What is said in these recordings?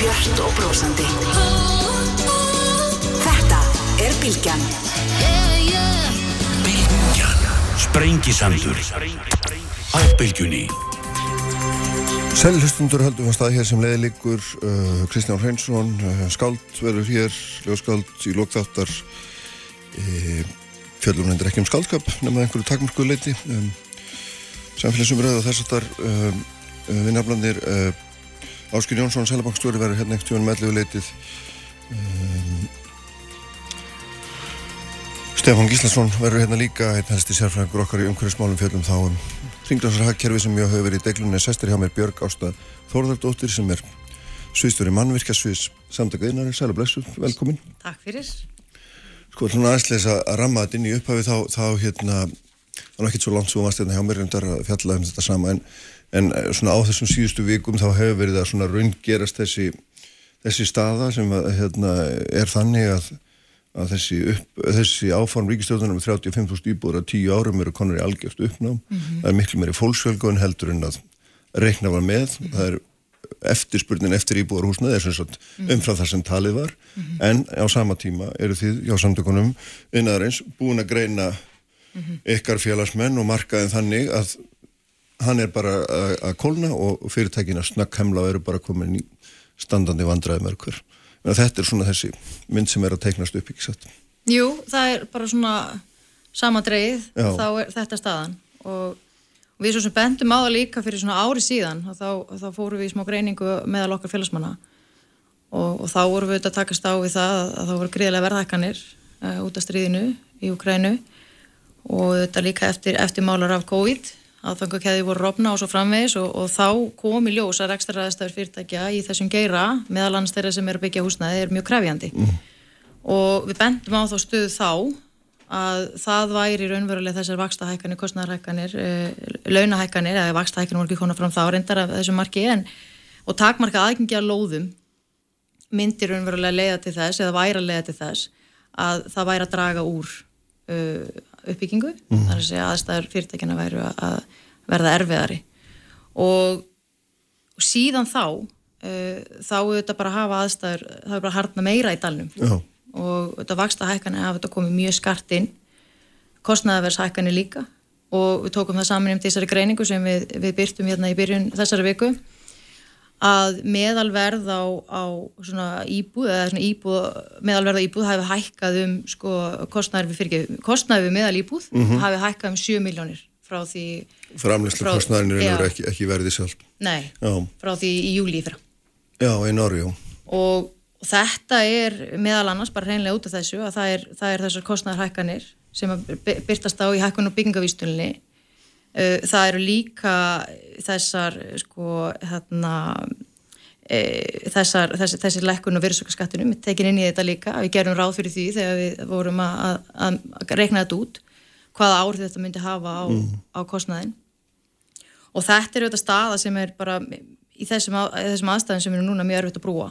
björnt og brósandi. Þetta er Bilgjan. Bilgjan. Sprengisandur. Á Bilgjunni. Sælhustundur höldum að stað hér sem leiðiligur uh, Kristján Hreinsson uh, skáld verður hér, ljóskáld í lókþáttar uh, fjöldum hendur ekki um skáldskap nema einhverju takmörku leiti um, samfélagsumröðu og þess að þar um, uh, vinnarblandir uh, Áskil Jónsson, Sælabankstjóri verður hérna ekkert tjóðan meðlegu leitið. Um, Stefán Gíslason verður hérna líka einn helsti sérfræðingur okkar í umhverfismálum fjöldum þá um Ringlansarhagkerfi sem mjög hefur verið í deglunni. Sestir hjá mér Björg Ásta Þórðardóttir sem er sviðstöri mannvirkja sviðs samtaka einari, sæla blessu, velkomin. Takk fyrir. Sko, svona aðsleis að ramma þetta inn í upphafi þá, þá hérna, það er ekki svo langt svo varst hérna hjá mér um þetta að fjalla um þetta sama en, en eh, svona á þessum síðustu vikum þá hefur verið að svona raungerast þessi þessi staða sem að, hérna, er þannig að að þessi, upp, þessi áform ríkistjóðunum með 35.000 íbúður á tíu árum eru konar í algjörst uppnám mm -hmm. það er miklu meiri fólksfjölgun heldur en að reikna var með mm -hmm. það er eftirspurnin eftir íbúður húsnað er svona mhm. umfram það sem talið var mm -hmm. en á sama tíma eru þið hjá samtökunum innaðarins búin að greina mhm. ykkar félagsmenn og markaðin þannig að hann er bara að, að kólna og fyrirtækina snakk hemla og eru bara komin í standandi vandraði hver þetta er svona þessi mynd sem er að teiknast upp ekki satt? Jú, það er bara svona sama dreið, Já. þá er þetta staðan. Og við svo sem bendum á það líka fyrir svona ári síðan og þá, þá fórum við í smá greiningu meðal okkar félagsmanna. Og, og þá vorum við að takast á við það að það voru gríðilega verðhækkanir uh, út af stríðinu í Ukrænu og þetta líka eftir, eftir málar af COVID aðfangakeði voru rofna og svo framvegis og, og þá kom í ljós að rekstraræðstæður fyrirtækja í þessum geira meðal annars þeirra sem eru byggja húsnaði er mjög krefjandi mm. og við bendum á þá stuðu þá að það væri raunverulega þessar vakstahækkanir, kostnæðarhækkanir eh, launahækkanir, eða vakstahækkanir voru ekki konar fram þá reyndar af þessum marki en og takmarka aðgengi að lóðum myndir raunverulega leiða til þess eða væri að leiða til þess að það væri að draga úr uh, uppbyggingu mm. þar að segja aðstæður fyrirtækjana væru að verða erfiðari og, og síðan þá uh, þá þetta bara hafa aðstæður það er bara að harna meira í dalnum Já. og þetta vaksta hækkanir hafa þetta komið mjög skart inn kostnæðavers hækkanir líka og við tókum það saman um þessari greiningu sem við, við byrtum hérna í byrjun þessari viku að meðalverð á, á íbúð, eða svona íbúð, meðalverð á íbúð hafi hækkað um sko, kostnæður við fyrir ekki, kostnæður við meðal íbúð mm -hmm. hafi hækkað um 7 miljónir frá því Framleyslu kostnæðinir er ekki, ekki verðið sjálf Nei, já. frá því í júli frá Já, í Norjú og þetta er meðal annars bara hreinlega út af þessu að það er, það er þessar kostnæður hækkanir sem byrtast á í hækkun og byggingavístunni það eru líka þessar sko hérna e, þessar, þessi, þessi lekkun og virðsökkaskattunum tekin inn í þetta líka, við gerum ráð fyrir því þegar við vorum að, að, að reikna þetta út, hvaða áhrif þetta myndi hafa á, mm. á kostnæðin og þetta er auðvitað staða sem er bara í þessum, að, þessum aðstæðin sem er núna mjög örfitt að brúa.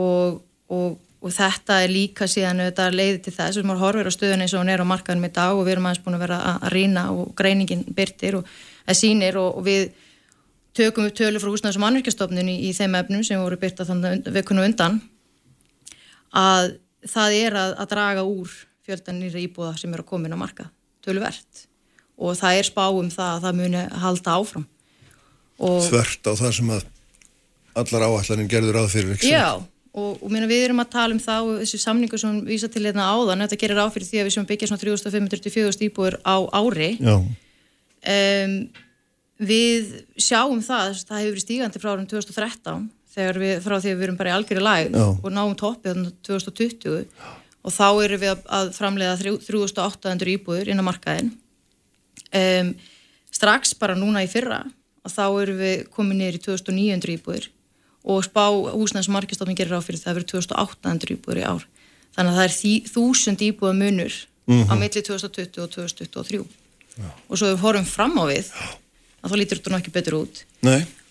Og, og og þetta er líka síðan þetta leiði til þess að maður horfir á stöðun eins og hún er á markaðum í dag og við erum aðeins búin að vera að rýna og greiningin byrtir og það sýnir og, og við tökum við tölur frá húsnæðs- og mannverkjastofnun í, í þeim efnum sem voru byrta þannig vekunu undan að það er að, að draga úr fjöldan nýra íbúða sem eru að koma inn á markað töluvert. Og það er spáum það að það muni halda áfram. Þvert á það sem að allar áallaninn gerður að fyrir Já og, og minna, við erum að tala um það og þessi samningu sem vísa til hérna áðan þetta gerir áfyrir því að við sem byggja svona 3544 íbúður á ári. Um, við sjáum það það hefur verið stígandi frá árum 2013 þegar við, frá því að við erum bara í algjörði læg og náum toppið 2020 Já. og þá erum við að framlega 3800 íbúður inn á markaðin um, strax bara núna í fyrra og þá erum við komið neyri í 2900 íbúður og spá húsnæðismarkistofning gerir á fyrir það að vera 2800 íbúður í ár. Þannig að það er því, þúsund íbúða munur mm -hmm. á milli 2020 og 2023 Já. og svo við horfum fram á við að þá lítur þetta nú ekki betur út.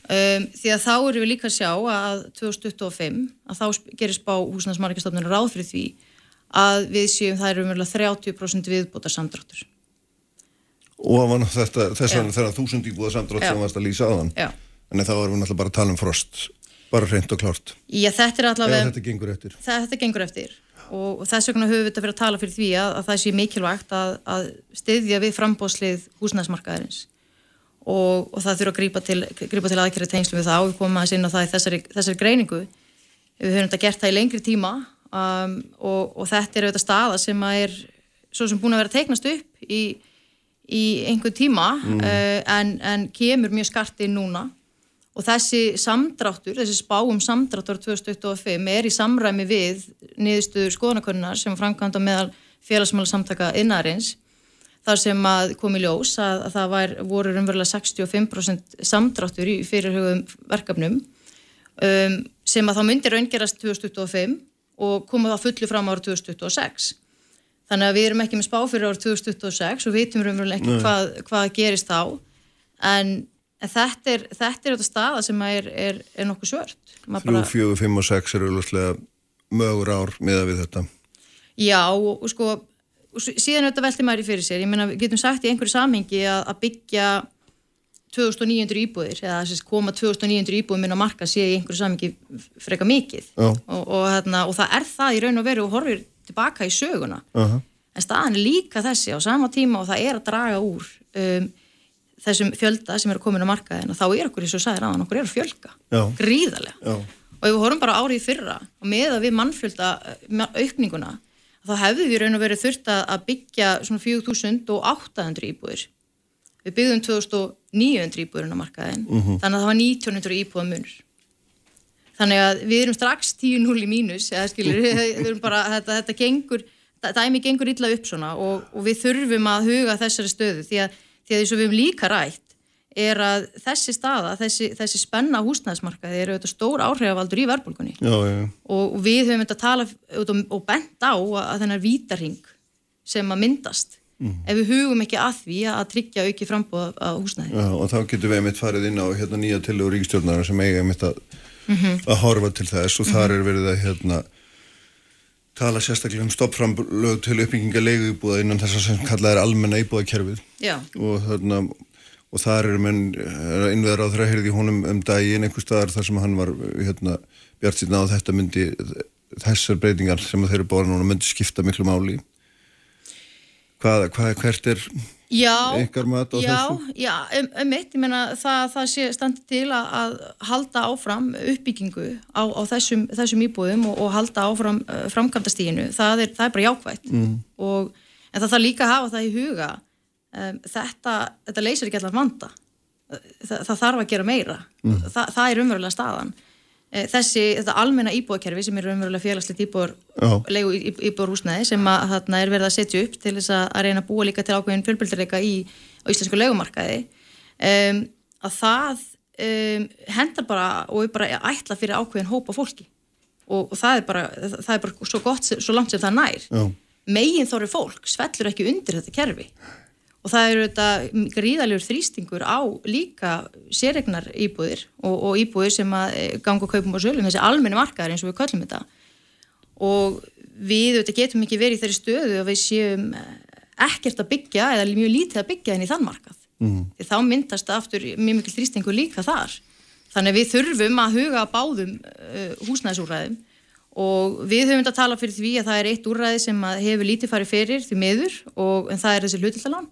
Um, því að þá erum við líka að sjá að 2025 að þá gerir spá húsnæðismarkistofninu ráð fyrir því að við séum það er umverulega 30% viðbúta samdráttur og þetta, þess vegna þegar þúsund íbúða samdrátt sem varst að lýsa á þann en þá erum við náttúrulega bara að tala um frost bara hreint og klárt Já, þetta er allavega... Þetta gengur eftir. Þetta gengur eftir og, þess vegna höfum við þetta fyrir að tala fyrir því að, að það sé mikilvægt að, að styðja við frambóðslið húsnæðsmarkaðarins og, og það þurfa að grípa til, grípa til aðgerra tengslu við það og við komum aðeins inn á það í þessari, þessari greiningu. Við höfum þetta gert það í lengri tíma um, og, og þetta er auðvitað staða sem að er svo sem búin að vera teiknast upp í, í einhver tíma mm. uh, en, en kemur mjög skart inn núna og þessi samdráttur, þessi spáum samdráttur 2025 er í samræmi við niðurstuður skoðanakonuna sem framkvæmda meðal félagsmála samtaka innarins þar sem að komi ljós að, að það var, voru umverulega 65% samdráttur í fyrirhugum verkefnum um, sem að þá myndir raungerast 2025 og komið það fullu fram ára 2026 þannig að við erum ekki með spá fyrir ára 2026 og vitum umverulega ekki hvað, hvað gerist þá. En En þetta er, þetta er þetta staða sem er, er, er nokkuð svört. 3, 4, 5 og 6 er auðvitað mögur ár miða við þetta. Já, og, og sko, síðan auðvitað velti maður í fyrir sér. Ég meina, við getum sagt í einhverju samhengi að, að byggja 2900 íbúðir, eða þess að koma 2900 íbúðum inn á marka sé í einhverju samhengi freka mikið. Og, og, hérna, og það er það í raun og veru og horfir tilbaka í söguna. Uh -huh. En staðan er líka þessi á sama tíma og það er að draga úr um, þessum fjölda sem eru komin á markaðin og þá er okkur eins og sæðir aðan, okkur eru fjölga Já. gríðarlega Já. og ef við horfum bara árið fyrra og með að við mannfjölda aukninguna, þá hefðu við raun og verið þurft að byggja svona 4.800 íbúðir við byggðum 2.900 íbúðurinn á markaðin uh mhm. -huh. þannig að það var 1900 íbúða munur þannig að við erum strax 10-0 í mínus eða skilur, við erum bara, þetta, þetta gengur dæmi gengur illa upp svona og, og við þurfum að huga þessari stöðu því að því að því sem við hefum líka rætt er að þessi staða, þessi, þessi spenna húsnæðismarkaði eru auðvitað stór áhrifavaldur í verbulgunni og við höfum þetta tala og bent á að þennar vítarhing sem að myndast mm. ef við hugum ekki að því að tryggja auki frambóð á húsnæði. Já og þá getum við einmitt farið inn á hérna, nýja tilögur ríkstjórnar sem eiga einmitt að, mm -hmm. að horfa til þess og -hmm. þar er verið að hérna tala sérstaklega um stoppframlög til uppbygginga leiguíbúða innan þess að sem kallað er almenna íbúðakerfið. Og, þarna, og þar er menn innveðar á þeirra heyrði húnum um daginn einhver staðar þar sem hann var hérna, bjart síðan á þetta myndi þessar breytingar sem þeir eru bóra núna myndi skipta miklu máli. Hvað, hvað hvert er Já, já, þessu? Já, um, um mitt, ég meina það, það sé standi til að, að halda áfram uppbyggingu á, á þessum, þessum íbúðum og, og halda áfram uh, framkvæmdastíginu, það, það er bara jákvægt mm. og, en það þarf líka að hafa það í huga um, þetta, þetta leysir ekki allar vanda það, það þarf að gera meira mm. það er umverulega staðan þessi, þetta almenna íbúakerfi sem er umverulega félagslegt íbúar legu íbúarhúsnæði sem að þarna er verið að setja upp til þess að reyna að búa líka til ákveðin fjölbildreika í íslensku legumarkaði um, að það um, hendar bara og er bara ætla fyrir ákveðin hópa fólki. Og, og það er bara það er bara svo gott, svo langt sem það nær. Já. megin þóri fólk svellur ekki undir þetta kerfi og það eru þetta gríðalegur þrýstingur á líka sérregnar íbúðir og, og íbúðir sem að eh, ganga og kaupum á sölum, þessi almenni markaðar eins og við kallum þetta. Og við þetta, getum ekki verið í þeirri stöðu að við séum eh, ekkert að byggja eða mjög lítið að byggja inn í þann markað. Mm. því þá myndast aftur mjög mikil þrýstingur líka þar. Þannig við þurfum að huga báðum uh, húsnæðisúræðum og við höfum þetta að tala fyrir því að það er eitt úræði sem hefur lítið farið fyrir því miður og en það er þessi hlutildalan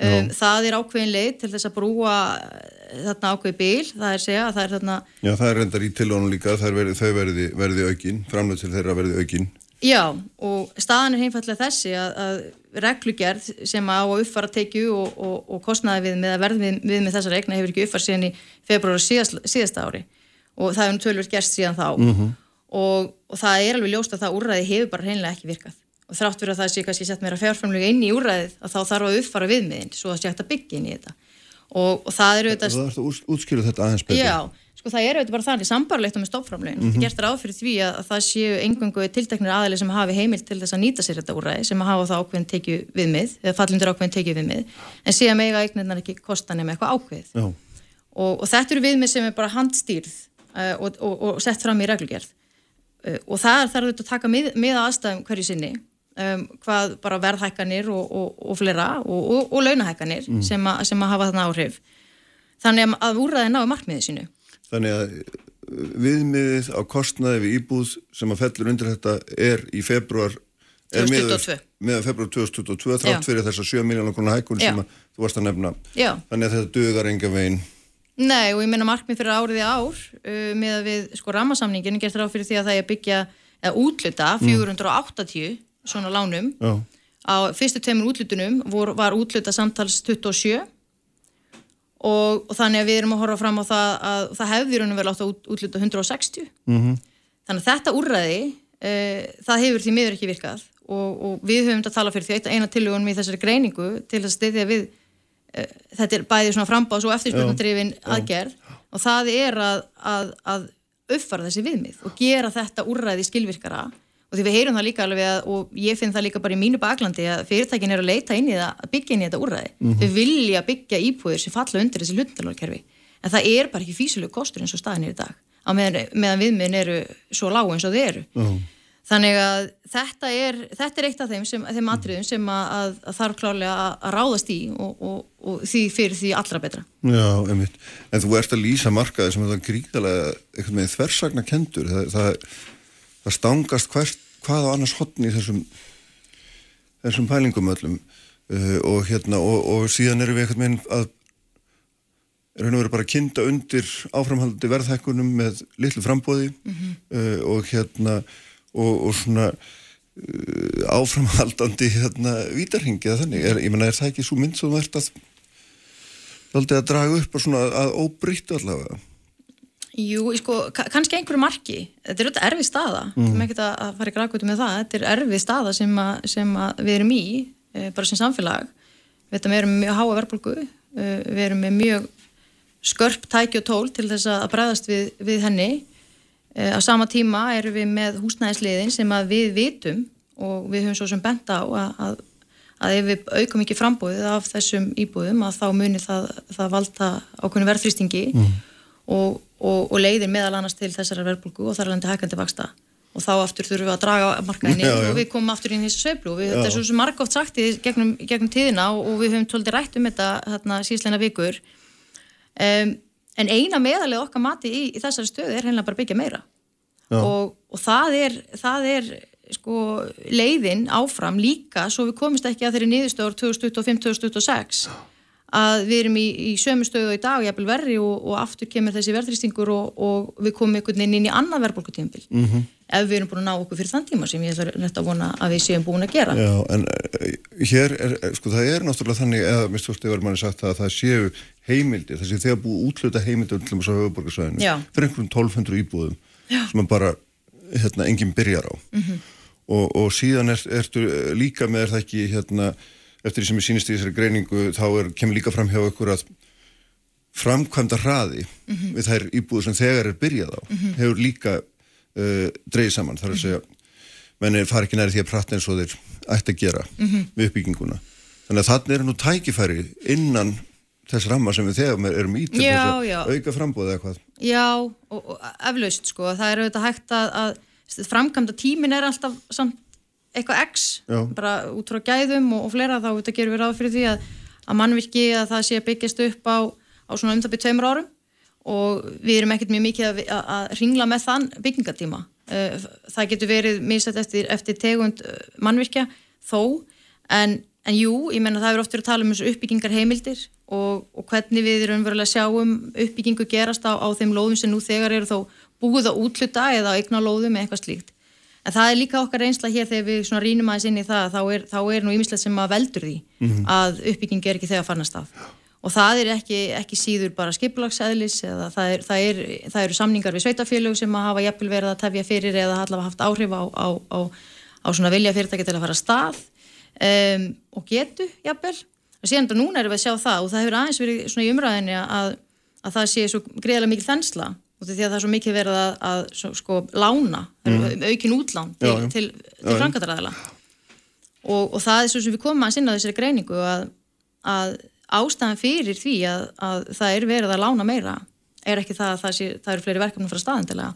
Um, það er ákveðin leið til þess að brúa eh, þarna ákveði bíl, það er segja það er þarna... Já, það er reyndar í tilónum líka verið, þau verði, verði aukinn, framlega til þeirra verði aukinn. Já, og staðan er heimfallega þessi að, að reglugerð sem á að uppfara tekju og, og, og kostnaði við með að verði við, við með þessa regna hefur ekki uppfara síðan í februar síðast, síðasta ári. Og það hefur tölvöld gerst síðan þá. Mm -hmm. og, og það er alveg ljóst að það úrræði hefur bara reynilega ekki virkað og þrátt fyrir að það sé kannski sett meira fjárframlega inn í úræðið að þá þarf að uppfara viðmiðin svo að sé hægt að byggja inn í þetta og, og það eru auðvitað... Það er að útskýra þetta aðeins betur. Já, sko það eru auðvitað bara þannig sambarlegt með stoppframlegin. Mm -hmm. Það gerst ráð fyrir því að, að það séu engungu tilteknir aðli sem hafi heimilt til þess að nýta sér þetta úræði sem hafa þá ákveðin tekið viðmið eða fallindur ákveðin tekið viðmið en síðan mega ákveð og, og þetta eru viðmið sem bara handstýrð og, og sett fram í reglugjörð og það þarf auðvitað að taka mið, mið aðstæðum hverju sinni um, hvað bara verðhækkanir og, og, og flera og, og launahækkanir mm. sem, a, sem að hafa þarna áhrif þannig að úrraði náðu markmiðið sínu Þannig að viðmiðið á kostnaði við íbúð sem að fellur undir þetta er í februar 2022. með februar 2022 þrátt fyrir þessa 7 miljónar konar hækun Já. sem að þú varst að nefna Já. þannig að þetta dugar enga veginn Nei og ég meina markmið fyrir árið í ár uh, með að við sko rammasamningin gert ráð fyrir því að það er að byggja eða útluta 480 svona lánum. Já, á fyrstu tveimur útlutunum vor, var útluta samtals 27 og, og þannig að við erum að horfa fram á það að það hefði raunum vel átt að út, útluta 160 -hmm. þannig að þetta úrræði uh, það hefur því miður ekki virkað. Og, og við höfum þetta að tala fyrir því eitt eina tillögunum í þessari greiningu til að styðja við uh, þetta er bæði svona frambáðs og eftirspurnadrifin aðgerð. Og það er að, að, að uppfara þessi viðmið og gera þetta úrræði skilvirkara og því við heyrum það líka alveg að, og ég finn það líka bara í mínu baklandi að fyrirtækin eru að leita inn í það að byggja inn í þetta úrræði. Þau vilja byggja íbúðir sem falla undir þessi hlutindalarkerfi en það er bara ekki físulegu kostur eins og staðin er í dag á meðan, meðan viðmiðin eru svo lág eins og þau eru. Þannig að þetta er, þetta er eitt af þeim, sem, þeim atriðum sem að, að, að þarf klárlega að, ráðast í og, og, og því fyrir því allra betra. Já, einmitt. En þú ert að lýsa markaði sem gríðalega kendur það, það, það stangast hvert, hvað á annars hotni þessum þessum pælingum öllum. Uh, og hérna og, og síðan erum við einhvern veginn að er henni verið bara að kynda undir áframhaldandi verðhækkunum með litlu frambóði uh, og hérna og, og svona uh, áframhaldandi hérna vítarhingi eða þannig, er, ég menna er það ekki svo mynd sem þú ert að að draga upp og svona að óbreyttu allavega Jú, sko, ka- kannski einhverju marki. Þetta er auðvitað erfið staða. Mm. við ekki að fara í grækutu með það. Þetta er erfið staða sem, að, sem að við erum í e, bara sem samfélag. Við við erum mjög háa verðbólgu. E, við erum með mjög skörp tæki og tól til þess að bregðast við, við henni. E, á sama tíma erum við með húsnæðisliðin sem við vitum og við höfum svo sem bent á að, að, að ef við aukum ekki frambúðið af þessum íbúðum að þá munir það, það valda ákveðinu verðfrýstingi og, og, og leiðir meðal annars til þessara verðbólgu og þar er landi hækandi vaksta og þá aftur þurfum við að draga markaðinni Já, já. og við komum aftur inn í þessu sveiflu. Og við, þetta er svo sem margóft sagt í gegnum, gegnum tíðina og, og við höfum tóldi rætt um þetta hérna, síðsleina vikur. Um, en eina meðalið okkar mati í, í þessari stöðu er hreinlega bara byggja meira. Og, og það er, það er sko, leiðin áfram líka svo við komist ekki að þeirri niðurstöður 2025-2026 að við erum í, í sömu stöðu í dag jafnvel verri og, og aftur kemur þessi verðrýstingur og, og við komum einhvern veginn inn í annað verðbólkutímbil mm -hmm. ef við erum búin að ná okkur fyrir þann tíma sem ég ætla rétt að vona að við séum búin að gera Já, en uh, hér er, eh, sko það er náttúrulega þannig, eða stórst yfir manni sagt það að það séu heimildir, þessi þegar búið útluta heimildir til þess að höfuborgarsvæðinu fyrir einhverjum 1200 íbúðum Já. sem bara, hérna, enginn byrjar á -hmm. og, og síðan er, ertu líka með er það ekki, hérna eftir því sem ég sýnist í þessari greiningu þá er, kemur líka fram hjá ykkur að framkvæmda hraði við þær íbúður sem þegar er byrjað á hefur líka uh, dreigð saman, þar að segja menni fara ekki næri því að prata eins og þeir ætti að gera við uppbygginguna. Þannig að þannig er nú tækifæri innan þess ramma sem við þegar erum í til þess að auka frambóð eða hvað Já, og, og eflaust sko, það er auðvitað hægt að, að framkvæmda tímin er alltaf samt eitthvað x, Já. bara út frá gæðum og, og fleira, þá auðvitað gerum við ráð fyrir því að, að mannvirki að það sé að byggjast upp á, á svona um það byrjum tveimur árum og við erum ekkert mjög mikið að, að, að ringla með þann byggingatíma Eh, það getur verið misætt eftir, eftir tegund eh, mannvirkja þó, en, en jú, ég menna það er oft verið að tala um þessu uppbyggingar heimildir og, og hvernig við erum verulega að sjáum uppbyggingu gerast á, á þeim lóðum sem nú þegar eru þó búið að útluta eða eigna lóðum eða eitthvað slíkt. En það er líka okkar reynsla hér þegar við rínum aðeins inn í það, þá er, þá er nú ýmislegt sem að veldur því að uppbygging er ekki þegar farnast af. Og það er ekki, ekki síður bara skipulagsæðlis eða það, er, það, er, það eru samningar við sveitafélög sem að hafa jafnvel verið að tefja fyrir eða allavega haft áhrif á, á, á, á svona vilja fyrirtæki til að fara að stað um, og getu jafnvel. Og síðan núna erum við að sjá það og það hefur aðeins verið svona í umræðinni að, að það sé svo greiðlega mikil þensla og því að það er svo mikið verið að, að sko lána, mm. aukin útlán til, til, til framkvæmdaræðila og, og það er svo sem við komum að sinna þessari greiningu að, að ástæðan fyrir því að, að það er verið að lána meira er ekki það að það, sé, það eru fleiri verkefnum frá staðindilega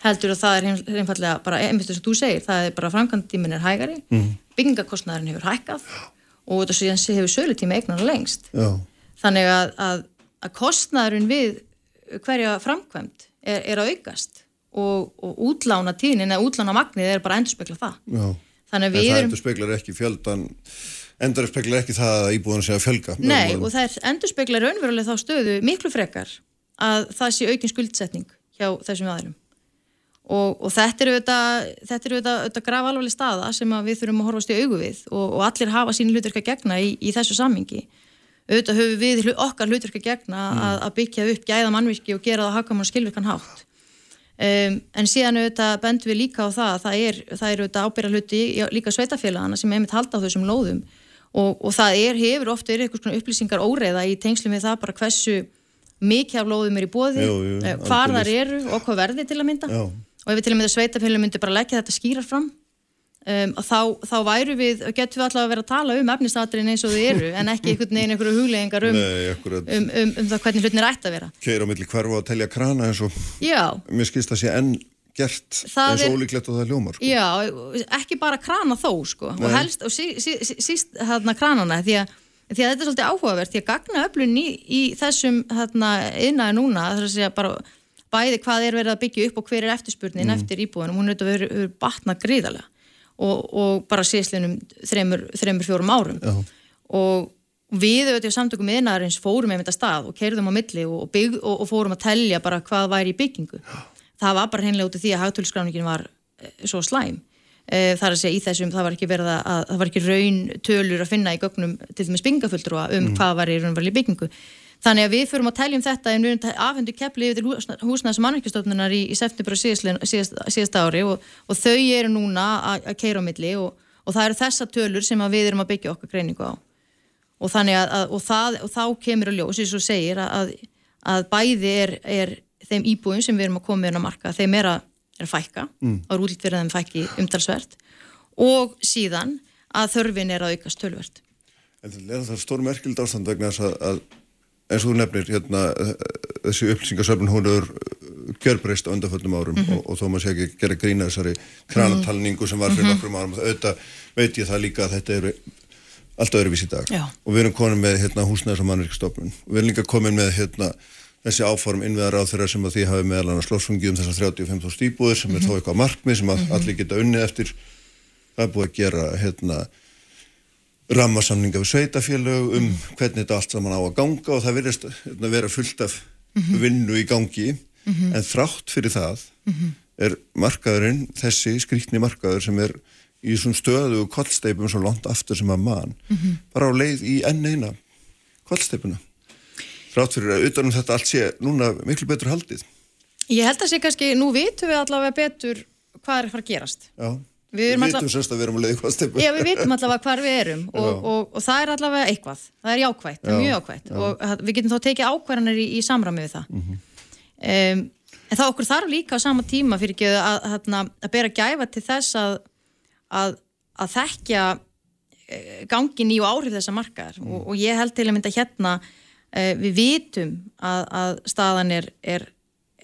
heldur að það er einfallega bara einmitt þess að þú segir, það er bara framkvæmdtímin er hægari, mm. byggingakostnæðurinn hefur hækkað og þetta síðan sé- hefur sölutími eignar lengst. Já, þannig að, að, að kostnæðurinn við hverja framkvæmd er, er að aukast og, og útlána tíðnin eða útlána magnið er bara að endurspegla það Já. þannig En að við það erum endur speklar ekki fjöldan, endur speklar ekki það að íbúðan sé að fjölga. Nei, og það er endurspegla raunverulega þá stöðu miklu frekar að það sé aukin skuldsetning hjá þessum aðlum og, og þetta er auðvitað, þetta er alvarleg staða sem við þurfum að horfast í augu við og, og allir hafa sín hlutverk að gegna í, í þessu sammingi auðvitað höfum við okkar hlutverk að gegna að, að byggja upp gæða mannvirki og gera það hakamann skilvirkan hátt. Um, en síðan auðvitað bendum við líka á það að það er, það er auðvitað ábyrra hluti líka sveitafélagana sem einmitt halda á þessum lóðum. Og, og það er, hefur oft verið eitthvað svona upplýsingar óreiða í tengslum við það bara hversu mikið af lóðum er í bóði, Jú, jú, hvar þar eru og hvað verði til að mynda. Já. og ef við til að mynda sveitafélagum myndi bara leggja þetta skýrar fram um, þá, þá væru við, getum við alltaf að vera að tala um efnistatrin eins og þau eru en ekki einhvern veginn einhverju hugleggingar um, um, um, um það hvernig hlutin er ætti að vera. Keir á milli hverfa og telja krana eins og Já, mér skilst að sé enn gert Það eins og ólíklegt og það hljómar. Sko. Já, ekki bara krana þó sko, og helst, og sí, sí, sí, síst hérna kranana, því að, því að þetta er svolítið áhugavert, því að gagna öflun í, í þessum hérna innaði núna, það er að segja bara bæði hvað er verið að byggja upp og hver er eftirspurnin eftir íbúðunum, hún er auðvitað verið, batnað gríðarlega og, og bara síðslinum þremur, þremur fjórum árum. Já. og við auðvitað samtökum innaðarins fórum einmitt að stað og keirðum á milli og, bygg, og, og fórum að telja bara hvað væri í byggingu. Það var bara hreinlega út af því að hagtölskráningin var eh, svo slæm. Það er að segja í þessum, það var ekki verið að, að það var ekki raun tölur að finna í gögnum til dæmis byggingafulltrúa um hvað var í raunverli byggingu þannig að við förum að teljum þetta en við erum afhendu kepli yfir húsnæðs mannverkistofnunar í, í september og síðast, ári og, og þau eru núna að, keira á milli og, og það eru þessa tölur sem við erum að byggja okkar greiningu á. Og þannig að, að og, það, og þá kemur að ljós, eins og segir að, að bæði er, er þeim íbúin sem við erum að koma inn á marka, þeim er að, er að fækka mm. og er útlýtt fyrir að þeim fækki umtalsvert. Og síðan að þörfin er að aukast tölvert En það er það stór merkild ástand vegna þess að, að eins og þú nefnir hérna, þessi upplýsingasöfn hún er gjörbreyst á undanföllum árum Mhm. og, og þó maður sé ekki gera grína þessari kranatalningu sem var fyrir nokkrum árum. Auðvitað veit ég það líka að þetta eru allt öðruvís í dag. Já. og við erum komin með hérna, húsnæðis og mannvirkstofnun og við erum líka komin með hérna, þessi áform innviðar á þeirra sem að því hafi meðal annars losfungi um þessar 35.000 stíbúðir sem er þó eitthvað markmið sem að allir geta unnið eftir. Það er búið að gera hérna rammasamninga við sveitafélög um hvernig þetta allt saman á að ganga og það verðist hérna, vera fullt af vinnu í gangi. En þrátt fyrir það er markaðurinn þessi skrítni markaður sem er í svona stöðu og kollsteipum svo langt aftur sem að mann bara á leið í enn eina kollsteipuna þrátt fyrir að utanum þetta allt sé núna miklu betur haldið. Ég held að sé kannski, nú vitum við allavega betur hvað er að fara að gerast. Já, Við við vitum alla- semst að við erum á leið í kollsteipu Já, við vitum allavega hvar við erum og, Já. og, og það er allavega eitthvað, það er er Já, mjög jákvætt. og að- við getum þá tekið ákvarðanir í, í samræmi við það. um, en það okkur þarf líka á sama tíma fyrir ekki að, að, að, að bera gæfa til þess að, að, að þekkja eh, gangin í og áhrif þessa markaðar. Og, og ég held til að mynda hérna uh, við vitum að, að staðan er, er,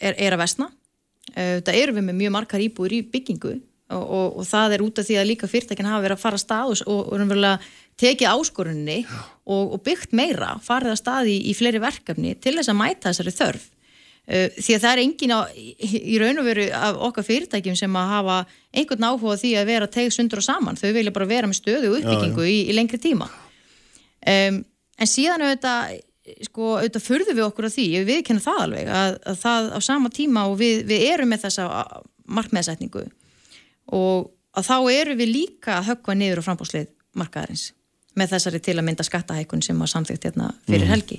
er, er að vesna uh, það eru við með mjög margar íbúður í byggingu og, og, og það er út af því að líka fyrirtækin hafa verið að fara að stað og, raunverulega tekið áskorunni og, og byggt meira, farið að stað í, í fleiri verkefni til þess að mæta þessari þörf. Uh, því að það er engin á, í, raun og veru af okkar fyrirtækjum sem að hafa einhvern áhuga því að vera tegð sundur og saman, þau vilja bara vera með stöðu og uppbyggingu í, í lengri tíma. Um, en síðan auðvitað sko, auðvitað furðum við okkur á því við viðkenna það alveg að, að það á sama tíma og við, við erum með þessa markmiðsetningu og að þá erum við líka að höggva niður á frambáslið markaðarins með þessari til að mynda skattahækun sem var samþygt hérna fyrir helgi.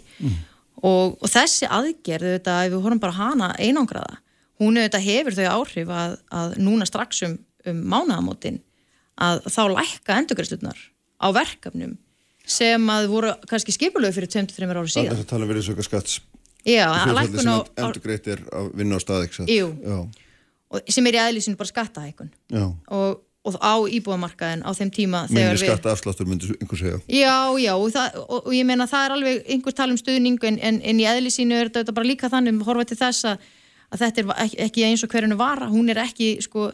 Og, og þessi aðgerð auðvitað, ef við horfum bara hana einangraða hún auðvitað hefur þau áhrif að, að núna strax um, um mánaðamótin að þá lækka endurgræslunar á verkefnum sem að voru kannski skipulegu fyrir 23 ára Það er síðan. Að tala um verið söka skatts Já, hlutfalli lækkun á, á endur greitt er að vinna á stað ekki satt? Jú. Já, og, sem er í aðlýsinu bara skattahækun og, og á íbúðamarkaðin á þeim tíma Minni þegar við skatta afsláttur myndi einhver segja. Já, já, og, það, og, ég meina það er alveg einhver tala um stuðning en, en, en í eðlisínu er þetta bara líka þannig horfa til þess að, að þetta er ekki, ekki eins og hverjunu vara, hún er ekki sko,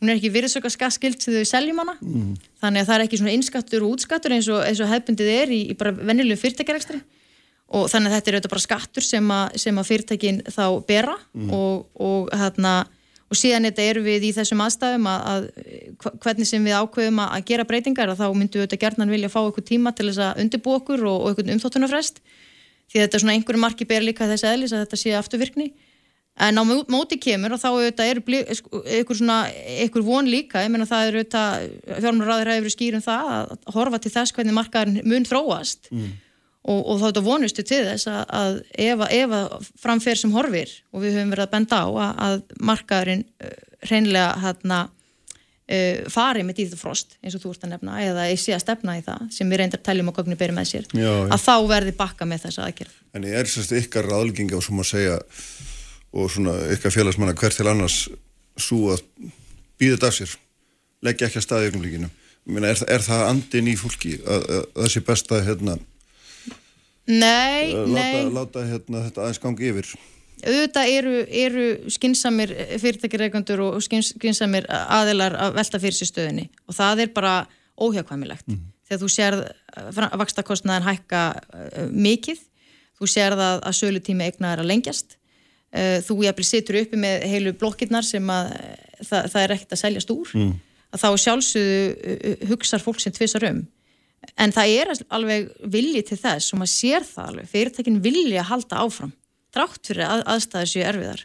hún er ekki virðsöka skattskild sem þau seljum hana, mm. þannig að það er ekki svona innskattur og útskattur eins og, eins og hefbundið er í, í bara venjulegu fyrirtækjarekstri og þannig að þetta er auðvitað bara skattur sem að, sem að fyrirtækin þá bera mm. og, og, hérna, og síðan þetta eru við í þessum aðstæðum að, að hvernig sem við ákveðum að, að gera breytingar að þá myndum við auðvitað gerðan vilja fá eitthvað tíma til þess að undirbú okkur og, og eitthvað umþóttunarfrest. Því þetta er svona einhverju marki ber líka þess aðlis að þetta sé afturvirkni. En á móti kemur og þá eru eitthvað svona, eitthvað von líka. Ég menna það eru auðvitað fjármjörður hefur skýrum það að horfa til þess hvernig markaðin mun þróast. Mm og, og þá þetta vonustu til þess að, að ef, ef að framfer sem horfir og við höfum verið að benda á að, að markaðurinn uh, hreinlega hérna uh, fari með dýðufrost eins og þú ert að nefna eða ég sé að stefna í það sem við reyndar teljum og gögnum byrju með sér já, já. að þá verði bakka með þessa aðgerð En ég er sérst ykkar aðlginga og svona að segja og svona ykkar félagsmanna hvert til annars svo að býða þetta af sér leggja ekki að staði ykkur líkinu er, er það andin í fólki að, að það sé besta hérna Nei, láta, nei. Láta hérna, þetta aðeins gangi yfir. Auðvitað eru, eru skinsamir fyrirtækireikandur og skinsamir aðilar að velta fyrir sér stöðinni og það er bara óhjákvæmilegt. Mm. Þegar þú sér að vakstakostnaðin hækka uh, mikið, þú sér að, að sölutími eignar að lengjast, uh, þú jæfnvel situr uppi með heilu blokkirnar sem að það, það er ekkert að seljast úr, mm. að þá sjálfsögðu hugsar fólk sem tvisar um en það er alveg vilji til þess og maður sér það alveg, fyrirtækin vilja halda áfram, drátt fyrir að, aðstæðis séu erfiðar.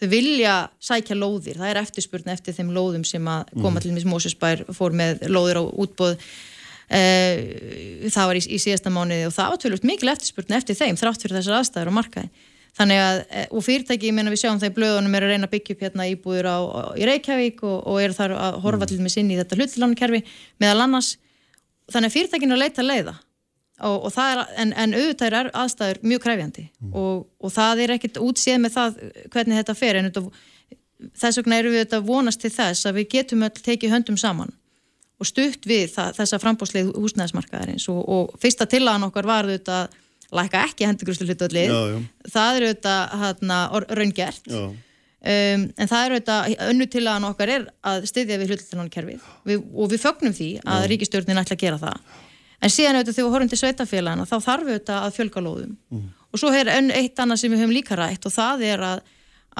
Þau vilja sækja lóðir, það er eftirspurn eftir þeim lóðum sem að koma mm. til mis Mósusbær fór með lóðir á útbóð uh, það var í, í síðasta mánuði og það var tölvöld mikil eftirspurn eftir þeim þrátt fyrir þessar aðstæður á markaði. Þannig að, eh, og fyrirtæki, ég meina við sjáum það í blöðunum er að reyna að byggja upp hérna íbúður á, á, í Reykjavík og, og eru þar að horfa mm. til með sinni í þetta hlutlánkerfi meðal annars þannig að fyrirtækinu leita leiða. Og, og er, en, en auðvitað er aðstæður mjög kræfjandi mm. og, og það er ekkert útsið með það hvernig þetta fer. En þess vegna eru við þetta vonast til þess að við getum öll tekið höndum saman og stutt við það, þessa frambóðslið húsnæðismarkaðarins. Og, og fyrsta tillagan okkar var auðvitað læka ekki hendugrúslu hlutvöldlið það eru auðvitað hérna, raungert Um, en það er auðvitað, önnu til að okkar er að styðja við hlutlunarkerfið og við fögnum því að mm. ríkistjórnin ætla að gera það. En síðan auðvitað þegar við horfum til sveitafélagana þá þarf við auðvitað að fjölga lóðum. Mm. og svo er önn eitt annað sem við höfum líka rætt og það er að,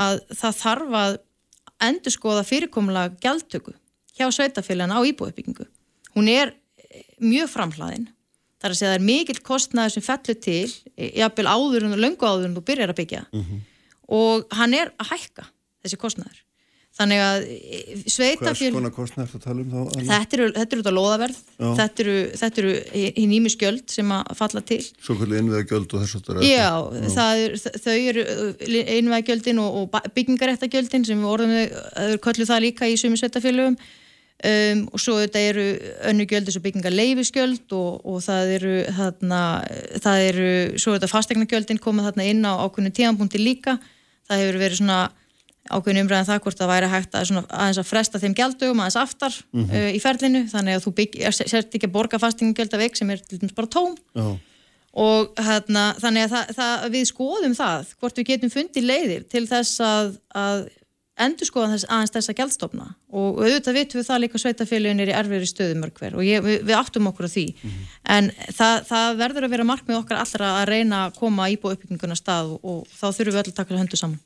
að það þarf að endur skoða fyrirkomulega gjaldtöku hjá sveitafélagana á íbúiðbyggingu hún er mjög framhlaðin. Þar að segja að það er mikill kostnæður sem fellur til jafnvel áður en löngu áður en þú byrjar að byggja. Mm -hmm. og hann er að hækka þessi kostnæður. Þannig að e, sveitafél... Hvers konar kostnæður það tala um þá? Þetta eru, þetta eru þetta loðaverð, þetta eru, þetta eru í nýmisgjöld sem að falla til. Svo hvernig innveðagjöld og þess að það er? Já, það er, þau eru innveðagjöldin og, og byggingaréttagjöldin sem við orðum þau, köllu það líka í sumi sveitafélögum um, og svo þetta eru önnu gjöldi svo byggingar leifisgjöld og, og það eru þarna, það eru, svo þetta fastegnagjöldin komið þarna inn á ákveðinu tíðanbúndi líka, það hefur verið svona ákveðin umræðan um það hvort það væri hægt að, að, að fresta þeim gældugum aðeins aftar mm -hmm. uh, í ferlinu þannig að þú sért ekki að borga veik sem er til dæmis bara tóm oh. og hérna, þannig að það, það, við skoðum það hvort við getum fundið leiðir til þess að, að endur skoða þess, aðeins þessa gældstofna og auðvitað vitum við það líka sveitafélaginir í erfiðri stöðumörkver og ég, við, við áttum okkur á því. Mm -hmm. en það, það verður að vera markmið okkar allra að reyna að koma íbúið uppbygginguna stað og, og þá þurfum við öll að taka höndu saman.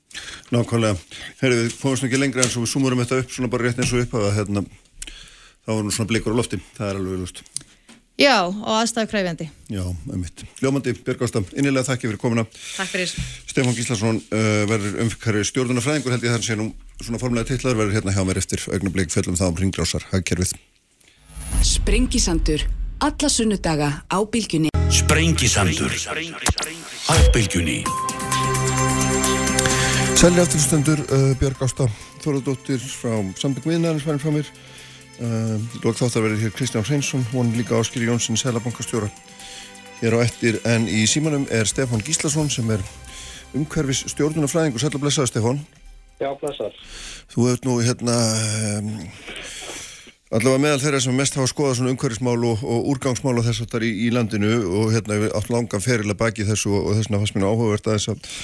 Nákvæmlega, herri við fóðum ekki lengra en svo við sumurum þetta upp svona bara rétt eins og upp að hérna, þá er nú svona blikur á lofti, það er alveg lust Já, og aðstæðu kræfjandi. Já, einmitt. Ljómandi, Björg innilega þakki fyrir komuna. Takk fyrir. Stefán Gíslason uh, verður umfykkari stjórnunafræðingur held ég þannig að nú svona formulega titlar verður hérna hjá mér eftir augnablík fjöllum þá um ringgrásar hagkerfið. Sprengisandur. Alla sunnudaga á bylgjunni. Sprengisandur. Á bylgjunni. Selja afturstendur uh, Björg Ásta Þorðardóttir frá Sambygg Viðnæðins frá mér Lók þáttar verið hér Kristján Hreinsson, hún líka áskil Jónsson, selabankastjóra. Hér á ettir en í símanum er Stefán Gíslason sem er umhverfis stjórnunafræðingur. Sæl og blessaður Stefán. Já, blessaður. Þú hefur nú hérna um, allavega meðal þeirra sem mest hafa skoðað svona umhverfismál og, og úrgangsmál og þess að það er í, í landinu og hérna átt langan ferilega baki þessu og, og þessuna fannst mér áhugavert að þess að,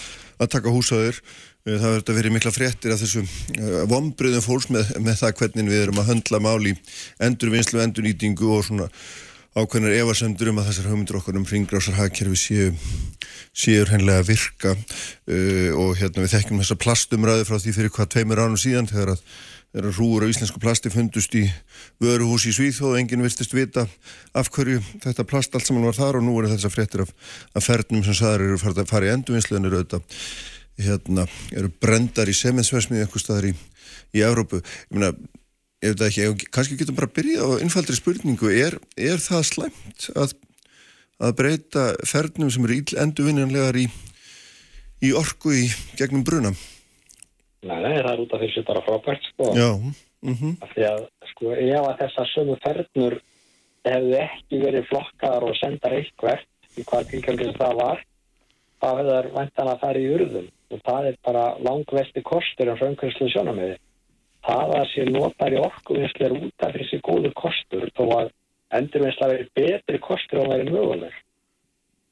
að taka húsaður Eh, það verður að vera mikla fréttir af þessu eh, vombriðum fólks með, með það hvernig við erum að höndla máli endurvinnslu, endurnýtingu og svona ákveðnar evasendur um að þessar hugmyndur okkar um ringgrásar hagkerfi séu, séu hennilega að virka. Uh, og hérna við þekkjum þessa plastumræði frá því fyrir hvað tveimur ánum síðan þegar að þegar hrúur af íslensku plasti fundust í vöruhús í Svíþóð og enginn virtist vita af hverju þetta plast allt saman var þar og nú eru þessar fréttir af, af fernum sem saðar eru farið að endurvinnslu en eru auðvitað hérna, eru brendar í semensversmið eitthvað staðar í, í Európu ég meina, ef þetta ekki kannski getum bara að byrja á innfaldri spurningu er, er það slæmt að, að breyta fernum sem eru íll endurvinnanlegar í, í orku í gegnum bruna Nei, nei, það er út af því sem bara frábært sko. Já. Mm -hmm. Af því að sko ef að þessar sömu fernur hefðu ekki verið flokkar og sendar eitthvert í hvað tilkjöngið það var, þá hefðu þær vantan að fara í urðum og það er bara langvesti kostur en fröngkvæmslu sjónamöði. Það að sér notar í orkuvinslu er út af þessi góðu kostur þó að endurvinsla verið betri kostur á verið möguleg.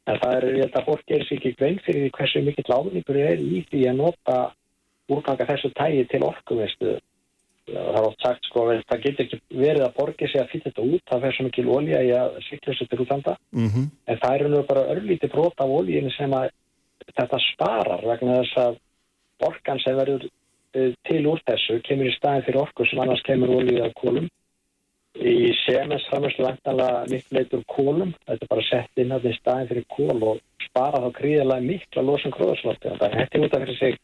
En það er, ég held að fólk gerir sér ekki grein fyrir því hversu mikill áningur er í því að nota úrganga þessu tægi til orkuvistu það er oft sagt sko að það getur ekki verið að borgi sig að fýta þetta út það fer svo mikil ólíja í að sykla þessu til útlanda mm -hmm. en það eru nú bara örlíti brot af ólíjinu sem að þetta sparar vegna þess að orkan sem verður til úr þessu kemur í staðin fyrir orku sem annars kemur ólíja af kólum í semens framherslu vantanlega miklu leitur kólum þetta er bara sett inn að það í staðin fyrir kól og spara þá gríðilega mikla losum gróðarsvöldi þetta er út af fyrir sig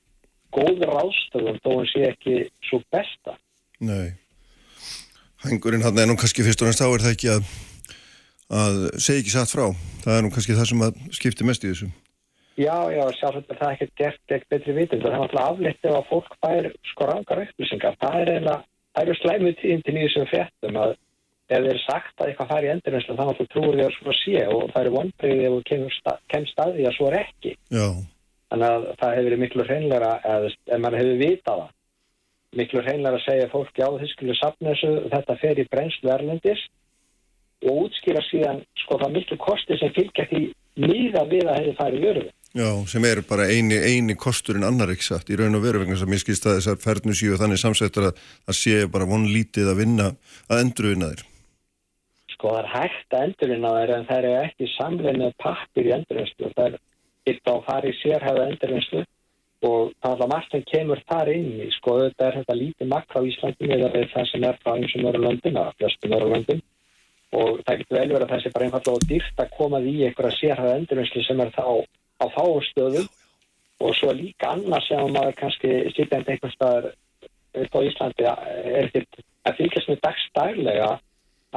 góður ástöðum þó hann sé ekki svo besta. Nei. Hængurinn hann er nú kannski fyrst og næst á er það ekki að, að segja ekki satt frá. Það er nú kannski það sem skiptir mest í þessu. Já, já, sjálfsagt er það ekki gert ekki betri vitund. Það er náttúrulega aflitt ef að fólk bær sko rangar upplýsingar. Það er eiginlega, það eru slæmið tíðin í þessum fjettum að ef þeir sagt að eitthvað fær í endurvinslu þá náttúrulega trúur því að svo sé og það eru vonbreið ef þú kemst staði að svo er ekki. Já. Þannig að það hefur verið miklu hreinlega, ef mann hefur vitað það, miklu hreinlega að segja fólk já þið skulle sapna þessu, þetta fer í brennslu erlendis og útskýra síðan sko það miklu kosti sem fylgja því líða við að hefur farið vörðu. Já, sem er bara eini, eini kosturinn annar ekki satt í raun og veru vegna sem ég skilst að þessar færnus séu þannig samsettar að það séu bara vonlítið að vinna að endurvinna þér. Sko það er hægt að endurvinna þér en það er ekki samlega pappir í endurvinnslu. Það er hitt á fari sérhæða endurvinnslu og það er alltaf margt sem kemur þar inn í. Sko þetta er þetta lítið makk á Íslandi með það sem er frá eins og Norrlöndin að flestum Norrlöndin og það getur vel verið að þessi bara einfallega dýrt að koma því einhverja sérhæða endurvinnslu sem er þá á fástöðum og svo líka annars sem maður kannski sýtjandi einhvers staðar á Íslandi er þetta að fylgjast með dagstælega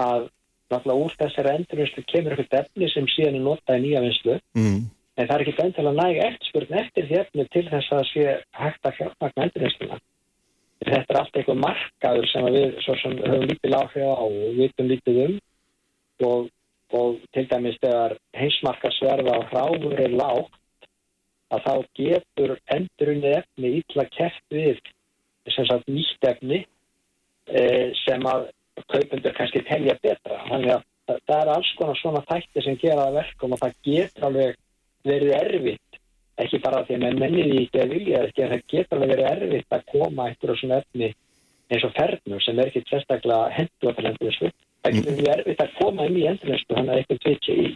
að náttúrulega úr þessari endurvinnslu kemur eitthvað efni sem síðan er notað í nýja vinslu mm. en það er ekki bendilega næg eftirspurn eftir því efni til þess að sé hægt að fjármagna endurvinnsluna. Þetta er allt eitthvað markaður sem við sem höfum lítið láhrif á og vitum lítið um og, og til dæmis þegar heimsmarkasverða á hráður er lágt að þá getur endurunni efni ítla keft við sem sagt nýtt efni e, sem að kaupundur kannski telja betra. Þannig að það er alls konar svona þætti sem gera það verkum og það getur alveg verið erfitt, ekki bara því að menn mennið í ekki að vilja að það getur alveg verið erfitt að koma eitthvað svona efni eins og fernum sem er ekki sérstaklega til endurvinslu. Það verið erfitt að koma inn í endurvinslu þannig að eitthvað tvitsi í.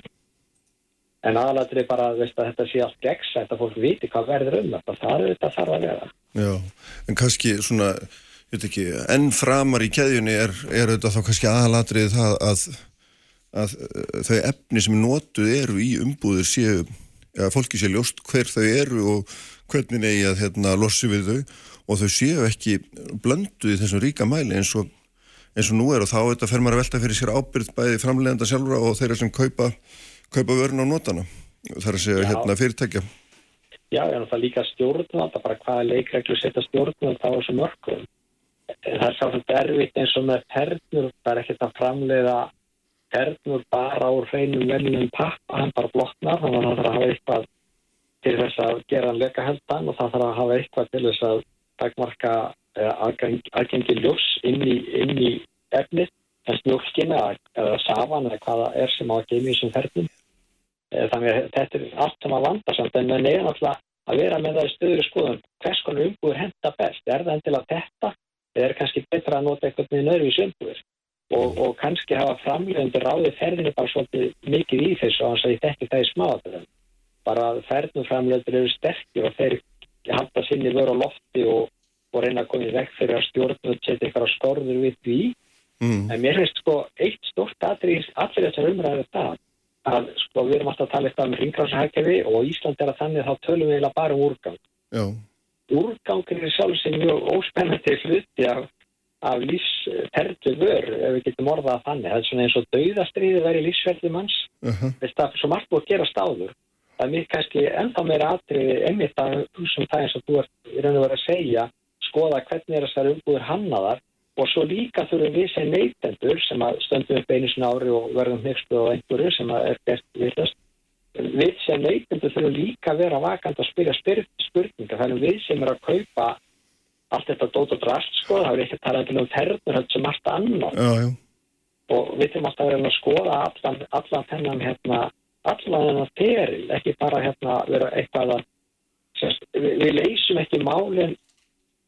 En aðalatur er bara að þetta sé allt gegnsætt að fólk viti hvað verður um þetta. Það er þetta þarf að vera. Já, en kannski svona, ég veit ekki, enn framar í keðjunni er, er þetta þá kannski aðalatrið það að, að þau efni sem notuð eru í umbúður séu, ja, fólki sé ljóst hver þau eru og hvernig eigi að hérna, lossi við þau og þau séu ekki blönduð í þessum ríka mæli eins og, eins og nú er og þá þetta fer maður að velta fyrir sér ábyrð bæði framlegenda sjálfra og þeirra sem kaupa kaupa vörn á notana þar að segja hérna fyrirtækja Já, en það líka stjórnvalda, bara hvaða leikreglu setja stjórnvalda á þessu mörgum. Það er sátt erfitt eins og með fernur, það er ekkert að framleiða fernur bara úr hreinum velnum pappa, hann bara blotnar, þannig að það þarf að hafa eitthvað til þess að gera hann leika heldan og það þarf að hafa eitthvað til þess að takmarka aðgengi ljós inn í, inn í efnið, þess mjölkina eða safan eða hvaða er sem á að geima í þessum fernum. Eh, Þannig að þetta er allt sem að vanda samt en það er náttúrulega að vera með það í stöður skoðun hvers konar umbúður henda best. Er það endilega þetta eða er kannski betra að nota eitthvað með nöðru í sömbúður? og, og kannski hafa framlegandi ráðið ferðinu bara svolítið mikið í þessu og þannig að ég þekki það í smáðatöðum bara ferðnum framlegandir eru sterkir og þeir halda sinni vöru á lofti og, og reyna að koma í vekk fyrir að stjórnum setja á skorður við því. Mm. en mér finnst sko eitt stort aðrið allir þessar umræður það að sko við erum alltaf að tala eitthvað um ringráðsahækjafi og Ísland er að þannig þá tölum við eiginlega bara um úrgang. Já, úrgangin er sjálf sem mjög óspennandi hluti af, af lífsferðu vör ef við getum orðað að þannig. Það er svona eins og dauðastriði væri lífsferðu manns. Uh -huh. Það er svo margt búið að gera stáður það er mér kannski ennþá meira atriði skoða hvernig er þessar umbúður hannaðar og svo líka þurfum við sem neytendur sem að stöndum upp einu sinna ári og verðum hegstu á einhverju sem að er gert villast við sem neytendur þurfum líka að vera vakant að spyrja spyr, spurninga þannig við sem er að kaupa allt þetta dót og drast sko, það er ekki að tala um terður sem allt annað. Já, já, og við þurfum alltaf að vera að skoða allan, allan þennan hérna, allan þennan feril, ekki bara hérna vera eitthvað að við, við leysum ekki málin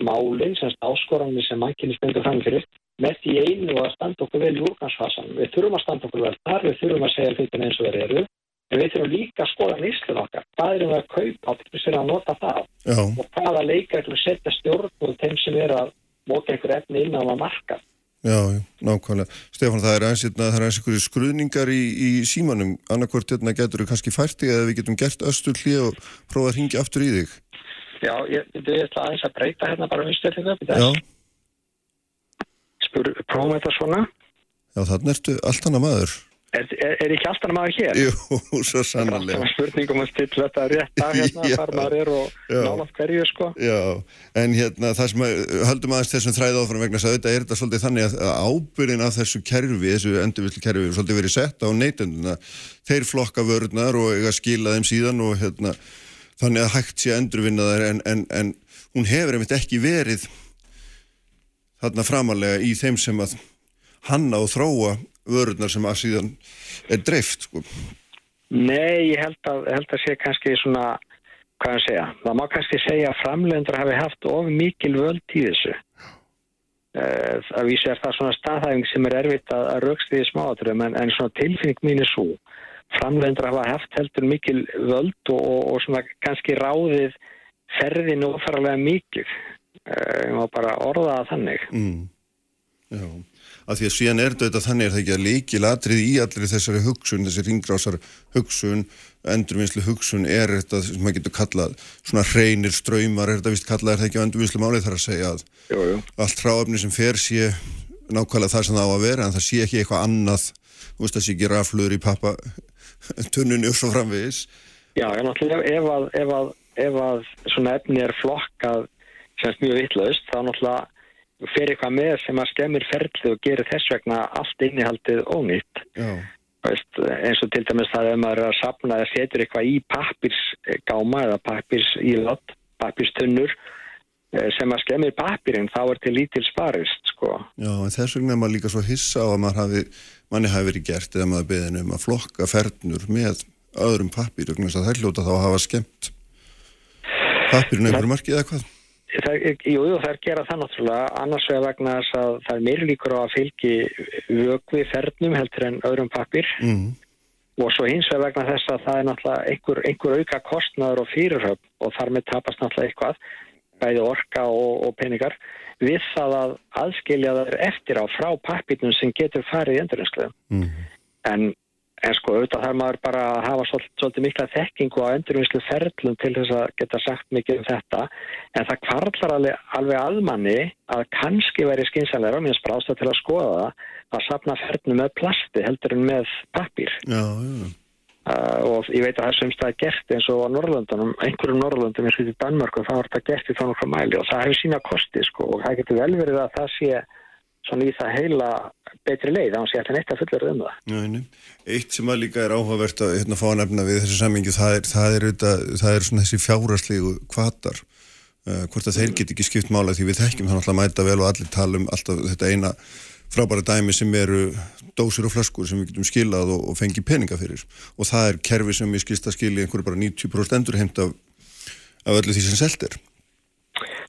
málin, semst áskoranir sem mannkinni stendur fram fyrir með því einu að standa okkur vel í úrgansfasan við þurfum að standa okkur vel þar, við þurfum að segja hlutin eins og þeir eru, en við þurfum líka að skoða nýstlun okkar, hvað erum við að kaupa? Til þess að nota það? Já, og hvaða leikar setja stjórn og þeim sem er að móta einhver efni inn á að marka? Já, já, nákvæmlega. Stefán, það er hérna, aðeins einhverju skruðningar í, í símanum, annarkvort hérna getur þú kannski fært Já, ég, ég ætla aðeins að breyta hérna bara umstöðlingu Já, Spur, prófum þetta svona. já, þannig ertu allt annað maður. Er, er, er ekki alltaf maður hér? Jú, svo Það er spurningum að stilla þetta rétt að hérna, hvar maður er og Já. nálaft hverju, sko. Já, en hérna það sem að, höldum aðeins þessum þræð áfram vegna þess að auðvitað er þetta svolítið þannig að að ábyrðin af þessu kerfi, þessu endurvillu kerfi er svolítið verið sett á neytenduna þeir flokka vörðnar og eiga skila þeim síðan og hérna þannig að hægt sé að endurvinna þær en, en, en hún hefur einmitt ekki verið þarna framalega í þeim sem að hanna og þróa vörðnar sem að síðan er dreift sko. Nei, ég held að, held að sé kannski svona, hvað ég segja, það má kannski segja að framlendur hafi haft of mikil völd í þessu. Uh, að vísu er það svona staðhæfing sem er erfitt að, að raukst í smáaturum en, en svona tilfinning mín er svo. Framlendur hafa haft heldur mikil völd og, og, og svona kannski ráðið ferðinu ofarlega mikið. Uh, ég má bara orða þannig. mm. Já, af því að síðan er þetta þannig er það ekki að leiki latrið í allir þessari hugsun, þessi ringrásar hugsun, endurvinnslu hugsun er þetta sem maður getur kallað svona hreinir ströymar, er þetta vist kallað er það ekki á endurvinnslu málið þar að segja að Jú, jú. allt ráöfni sem fer sé nákvæmlega það sem það á að vera en það sé ekki eitthvað annað, þú veist það sé ekki rafluður í pappa tunnunni og svo framvegis. Já, en náttúrulega ef að, ef að, ef að svona efni er flokkað semst mjög vitlaust, þá náttúrulega fer eitthvað með sem að skemmir ferli og gerir þess vegna allt innihaldið ónýtt. Já, Veist, eins og til dæmis það ef maður er að sapna eða setur eitthvað í pappirsgáma eða pappirs ílott, pappirstunnur eh, sem að skemmir pappirinn þá er til lítil sparist sko. já, en þess vegna er maður líka svo hissa á að maður hafi, manni hafi verið gert eða maður beðin um að flokka fernur með öðrum pappir, vegna þess að þær hljóta þá að hafa skemmt pappirinn einhverju marki eða hvað? Það, jú, það er gera það náttúrulega annars vegar vegna þess að það er meiri líkur á að fylgi vögvi fernum heldur en öðrum pappir Mm. og svo hins vegar vegna þess að það er náttúrulega einhver, einhver auka kostnaður og fyrirhöfn og þar með tapast náttúrulega eitthvað bæði orka og, og peningar við það að aðskilja það eftir á frá pappirnum sem getur farið í endurinslu Mm. en, en sko auðvitað þarf maður bara að hafa svolítið, svolítið mikla þekkingu á endurvinnslu ferlum til þess að geta sagt mikið um þetta. En það kvarlar alveg, alveg aðmanni að kannski veri skynsanlega mér sprásta til að skoða það að sapna ferlum með plasti heldur en með pappir Já, já, og ég veit að það er semst að gert eins og á Norrlöndunum, einhverjum Norrlöndum eins og í Danmörku þá er þetta gert í þannig frá mæli og það hefur sína kosti sko og það getur vel verið að það sé svona í það heila betri leið, þannig að sé alltaf neitt að fullur um það. já, einu. Eitt sem að líka er áhugavert að hérna, fá að nefna við þessu sammingi, það er, það er, það er, það er svona þessi fjárarslegu kvatar, uh, hvort að þeir get ekki skipt mála því við þekkjum þannig að mæta vel og allir tala um alltaf þetta eina frábæra dæmi sem eru dósir og flaskur sem við getum skilað og, og fengi peninga fyrir og það er kerfi sem við skilst að skilja einhverju bara 90% endurheimt af, af öllu því sem selt er.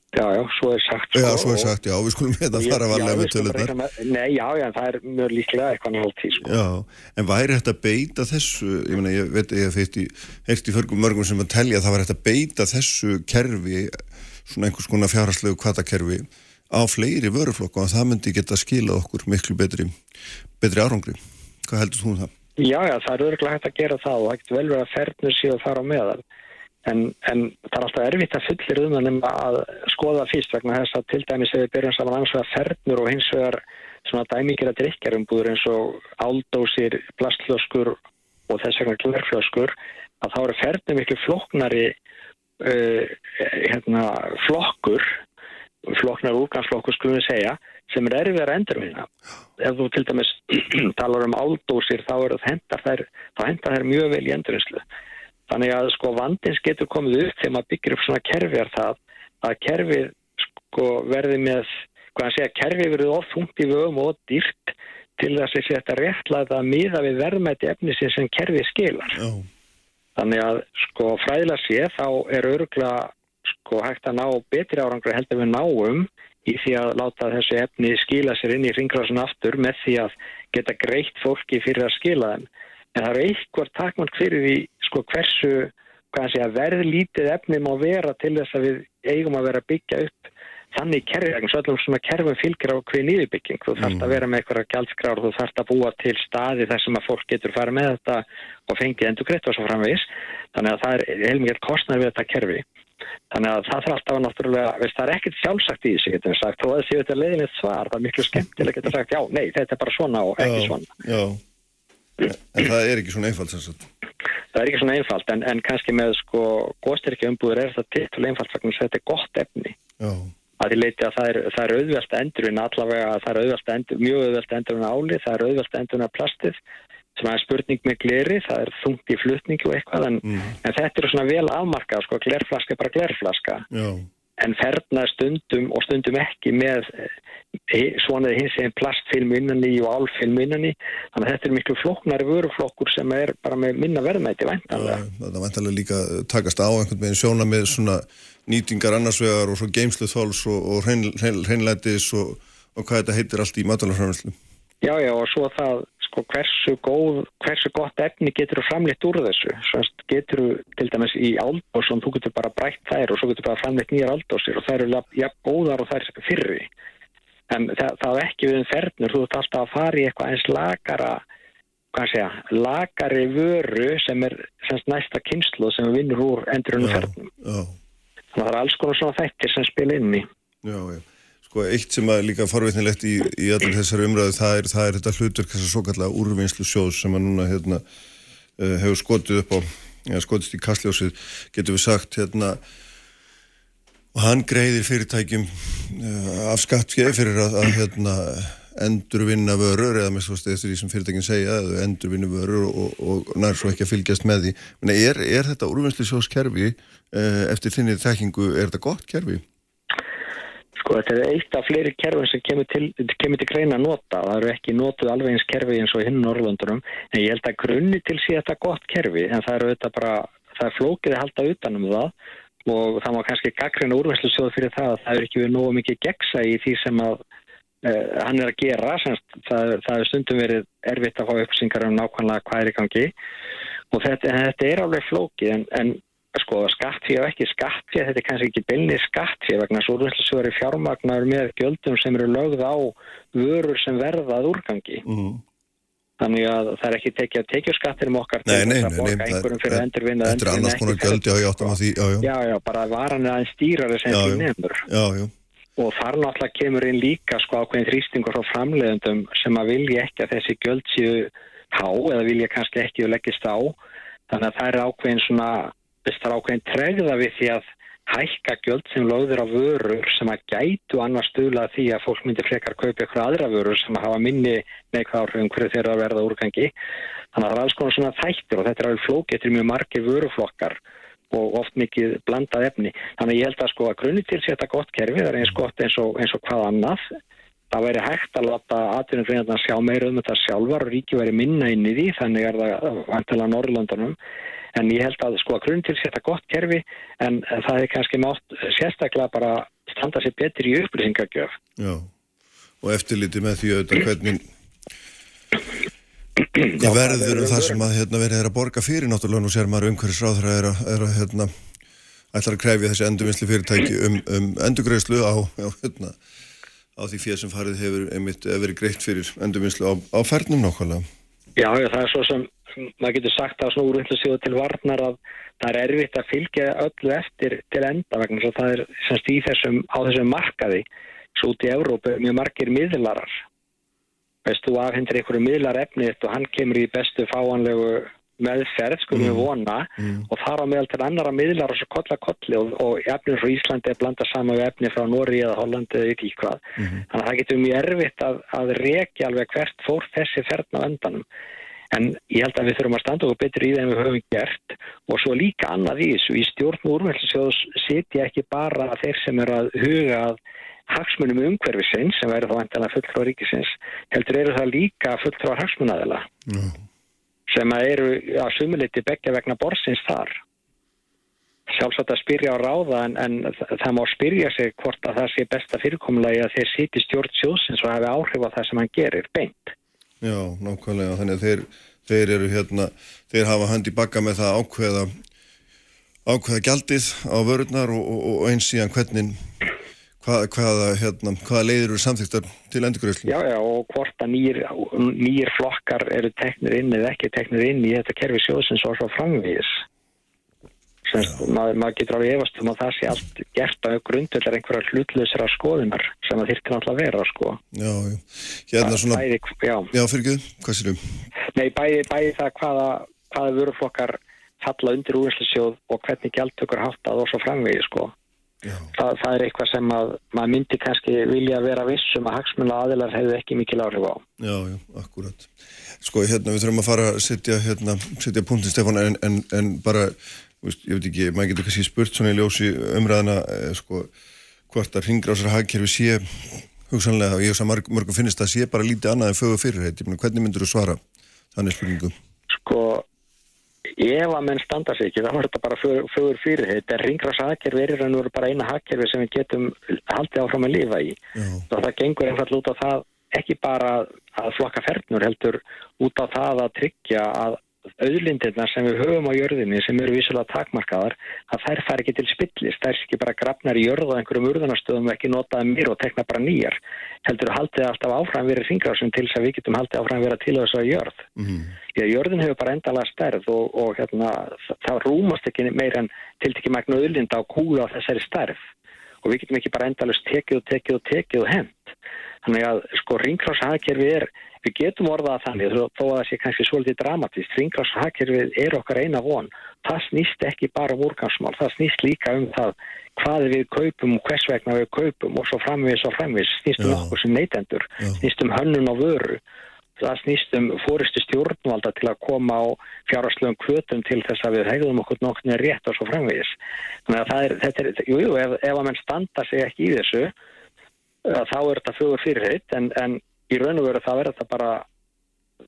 Já, já, svo er sagt sko. Já, svo er sagt, já, við skulum þetta fara varlega með tölunar. Nei, já, já, það er mjög líklega eitthvað náttúrulega sko. Já, en væri þetta að beita þessu, ég meina, ég veit, ég heilt í förgum mörgum sem að telja að það var þetta að beita þessu kerfi, svona einhvers konar fjárhastlegu kvatakerfi á fleiri vöruflokku og það myndi geta skilað okkur miklu betri, betri árangri. Hvað heldur þú um það? Já, já, það er örgulega hægt að gera það og það getur vel verið að ferðnur síðan þar á meðal. En, en það er alltaf erfitt að fullir um það að skoða fyrst vegna þess að til dæmis ef við byrjum saman annars vegar fernur og hins vegar svona dæmikera drikjarumbúður eins og áldósir, plastlöskur og þess vegna klörflöskur að þá eru fernur miklu floknari uh, hérna, flokkur flokknar úrgansflokkur skulum við segja sem er erfið að endurvinna. Ef þú til dæmis talar um áldósir þá, þær, þá hendar þær mjög vel í endurvinnslu Þannig að sko vandins getur komið upp þegar maður byggir upp svona kerfi er það að kerfið sko verði með, hvað að segja, kerfið verið ofþungt í vögum og dýrt til þess að þetta réttlaða að miða við verðmætti efnisins sem kerfið skilar. Oh. Þannig að sko fræðilega sé þá er örugla sko hægt að ná betri árangur heldur við náum í því að láta þessu efni skila sér inn í ringrásun aftur með því að geta greitt fólki fyrir að skila þeim. En það eru eitthvað takmark fyrir því sko hversu verðlítið efni má vera til þess að við eigum að vera að byggja upp þannig kerfið, svo allum svona kerfum fylgir á hvið nýðbygging, þú þarfst mm. að vera með eitthvað gjaldskráður, þú þarfst að búa til staði þar sem að fólk getur fara með þetta og fengið endur greitt og svo framvegis. Þannig að það er heilmikið kostnar við þetta kerfi þannig að það þarf alltaf að náttúrulega, veist, það er ekkert sjálfsagt í þessu getum við sagt, þó að þessi þetta leiðinni svar, það er miklu skemmtilega geta sagt, já, nei, þetta er bara svona og ekki svona já, já. En það er ekki svona einfalt sem sagt? Það er ekki svona einfalt, en, en kannski með sko góðstyrkja umbúður er það til einfalt vegna að þetta er gott efni. Já. Að því leiti að það er, það er auðvelt endurinn allavega, það er auðvelt endur, mjög auðvelt endurinn áli, það er auðvelt endurinn að plastið sem er spurning með gleri, það er þungt í flutningu og eitthvað, en, mm. en þetta er svona vel afmarkað, sko, glerflaska er bara glerflaska. Já en ferna stundum og stundum ekki með eh, svona hins eginn plastfilm innanni og álfilm innanni þannig að þetta er miklu floknari vöruflokkur sem er bara með minna verðmæti væntanlega. Það er væntanlega líka takast á einhvern veginn sjóna með svona nýtingar annarsvegar og svo geimsluþóls og, og hreinlætis og, og hvað þetta heitir allt í matalafræðanslu. Já, já og svo það sko hversu, góð, hversu gott efni getur þú framleitt úr þessu? Svonst getur þú til dæmis í áldós og þú getur bara brætt þær og svo getur þú bara framleitt nýjar áldósir og þær eru ja, góðar og þær fyrri. En það, það er ekki við um fernur þú ert alltaf að fara í eitthvað eins lagara hvað segja, lagari vöru sem er semst næsta kynslu sem vinnur úr endurinu fernum. þannig að það er alls konar svona þættir sem spil inn í. Já, já Sko eitt sem að líka farveitnilegt í, í allir þessari umræðu það er, það er þetta hlutverk þessar svo kallega úrvinnslu sjóðs sem að núna hérna, uh, hefur skotið upp á, ja, skotist í kastljósið, getur við sagt hérna og hann greiðir fyrirtækjum uh, af skattfjöð fyrir að, að hérna, endurvinna vörur eða með svo stið eftir því sem fyrirtækinn segja eða endurvinna vörur og, og, og nær svo ekki að fylgjast með því. Er, er þetta úrvinnslu sjóðskerfi uh, eftir þinnið þekkingu, er þetta gott kerfi? Sko þetta er eitt af fleiri kerfum sem kemur til, kemur til greina að nota. Það eru ekki notuð alveg eins kerfi eins og hinn Norrlundurum en ég held að grunni til sé þetta gott kerfi en það eru þetta bara, það er flókið að halda utanum það og það má kannski gaggrina úrvæslu sjóð fyrir það að það er ekki verið nógu mikið gegsa í því sem að uh, hann er að gera. Semst, það, það er stundum verið erfitt að fá uppsingar um nákvæmlega hvað er í gangi og þetta, þetta er alveg flókið en, en sko skattfíð og ekki skattfíð þetta er kannski ekki bylnið skattfíð vegna svo úrvinnslisvöru fjármagnar með gjöldum sem eru lögð á vörur sem verðað úrgangi. Mm. þannig að það er ekki tekið að tekja skattir um okkar nei, nei, nei, þetta er annars konar göld já, já, já, bara varan er aðeins stýrari sem því nefnur og þar náttúrulega kemur inn líka sko ákveðin þrýstingur frá framleiðendum sem að vilja ekki að þessi göld séu há eða vilja kannski ekki að leggist á. Þannig að það er ákveðin svona þess að ákveðin tregða við því að hækka gjöld sem lögður á vörur sem að gætu annars stuðla því að fólk myndir frekar kaupa ykkur aðra vörur sem að hafa minni neikvæð áhrifum hverju þeirra verða úrgangi. Þannig að það er alls konar svona þættir og þetta er alveg flókettir mjög margir vöruflokkar og oft mikið blandað efni. Þannig að ég held að sko að grunni til þetta gott kerfi, er eins gott eins og, eins og hvað annað. Það væri hægt að láta atvinnum fyrir að sjá meira um þetta sjálfar og ríki væri minna inn í því, þannig er það vantilega Norrlandunum en ég held að sko að grunn til setja gott kerfi en það er kannski nátt sérstaklega bara standa sér betur í upplýsingagjöf. Já, og eftirliti með því auðvitað hvernig Já, verður um það sem að hérna, verið er að borga fyrir náttúrulega nú sér maður umhverfisráðra er að, er að hérna, ætlar að kræfja þessi endurvinnslu fyrirtæki um, um endurgreðslu á, á, hérna, á því fyrir sem farið hefur einmitt verið greitt fyrir endurvinnslu á, á fernum nákvæmlega. Já, það er svo sem maður getur sagt að svona úrvinnslu til varnar að það er erfitt að fylgja öllu eftir til enda vegna svo það er semst í þessum, á þessum markaði svo út í Európa mjög margir miðlarar veist, þú afhendir einhverju miðlar efnið og hann kemur í bestu fáanlegu meðferð, sko við mm. vona mm. og þar á meðal til annara miðlar og svo kolla kolli og, og efnið frá Íslandi er blandað sama við efnið frá Nóri eða Hollandi eða ekki hvað. Mm. Þannig að það getur mjög erfitt að, að reykja alveg hvert fór þessi ferðna vendanum. En ég held að við þurfum að standa okkur betur í það en við höfum gert og svo líka annað í þessu. Í stjórn og úrmælsjóðs sitja ekki bara þeir sem eru að huga að hagsmunum umhverfisins sem verður þá vantilega fulltrá ríkisins heldur eru það líka fulltrá hagsmunadela mm. sem eru að sumuliti begja vegna borsins þar sjálfsagt að spyrja á ráða en, en það má spyrja sig hvort að það sé besta fyrirkomulagi að þeir siti stjórn sjóðsins og hafi áhrif á það sem hann gerir beint Já, nákvæmlega, þannig að þeir, þeir eru hérna, þeir hafa hönd í bakka með það ákveða ákveða gjaldið á vörurnar og, og, og eins síðan hvernig hvað, hvaða, hérna, hvaða leiðir eru samþýttar til endurgröðslu? Já, já, og hvort að nýjir, nýjir flokkar eru teknir inn eða ekki teknir inn í þetta kerfi sjóðsins og svo framvís. Maður, maður getur alveg efast um að það sé allt gert á grundulegar einhverja hlutlausra skoðunar sem það þyrtir alltaf að vera, sko. Já. Hérna svona... Bæði, já, já fyrir ekki, hvað sér um? Nei, bæði, bæði það hvaða, hvaða vöruflokkar falla undir úrvinslusjóð og hvernig gjaldtökur haft að og svo framvegi, sko. Það, það er eitthvað sem að maður myndi kannski vilja vera vissum að hagsmunna aðilar hefur ekki mikil áhrif á. Já, já, akkurat. Sko, hérna, við þurfum að fara að setja, hérna, setja punktin, Stefán, en, en, en bara, veist, ég veit ekki, maður getur kannski spurt svona í ljósi umræðina, eh, sko, hvort að ringrásar hagkerfi sé, hugsanlega, og ég hugsa að mörgum finnist að sé bara lítið annað en fögur fyrirheit. Hvernig myndur þú svara þannig spurningum? Sko, ef að menn standa sig ekki þá er þetta bara fögur fyrir þetta er ringrása hagkerfi er í raun og veru bara eina hagkerfi sem við getum haldið áfram að lifa í og það gengur einfall út á það ekki bara að flokka fernur heldur út á það að tryggja að auðlindirna sem við höfum á jörðinni sem eru vísulega takmarkaðar að þær fær ekki til spillist, þær ekki bara grafnar í jörð og einhverjum urðunastöðum ekki notaði mér og tekna bara nýjar. Heldur að haldið alltaf áfram verið ringrásun til þess að við getum haldið áfram verið til þess að jörð. Mm -hmm. því að jörðin hefur bara endala stærð og, og hérna, það rúmast ekki meir en til ekki magna auðlinda á kúla á þessari stærð. Og við getum ekki bara endalust tekið og tekið og tekið og hend þannig að sko ringrásahakerfi er Við getum orðað þannig þó að það sé kannski svolítið dramatíst. Ringláshagkerfið er okkar eina von. Það snýst ekki bara um úrgangsmál. Það snýst líka um það hvað við kaupum og hvers vegna við kaupum og svo framvís og framvís. Snýst um okkur sem neytendur. Snýst um hönnun og vöru. Það snýst um fóristu stjórnvalda til að koma á fjárháslegum kvötum til þess að við hegðum okkur nokkurnir rétt og svo framvís. Þannig að það er, þetta er, jú, jú, ef, ef að mann standa sig ekki í þessu, þá er þetta fjögur fyrirheit en, en í raun og veru það verður það bara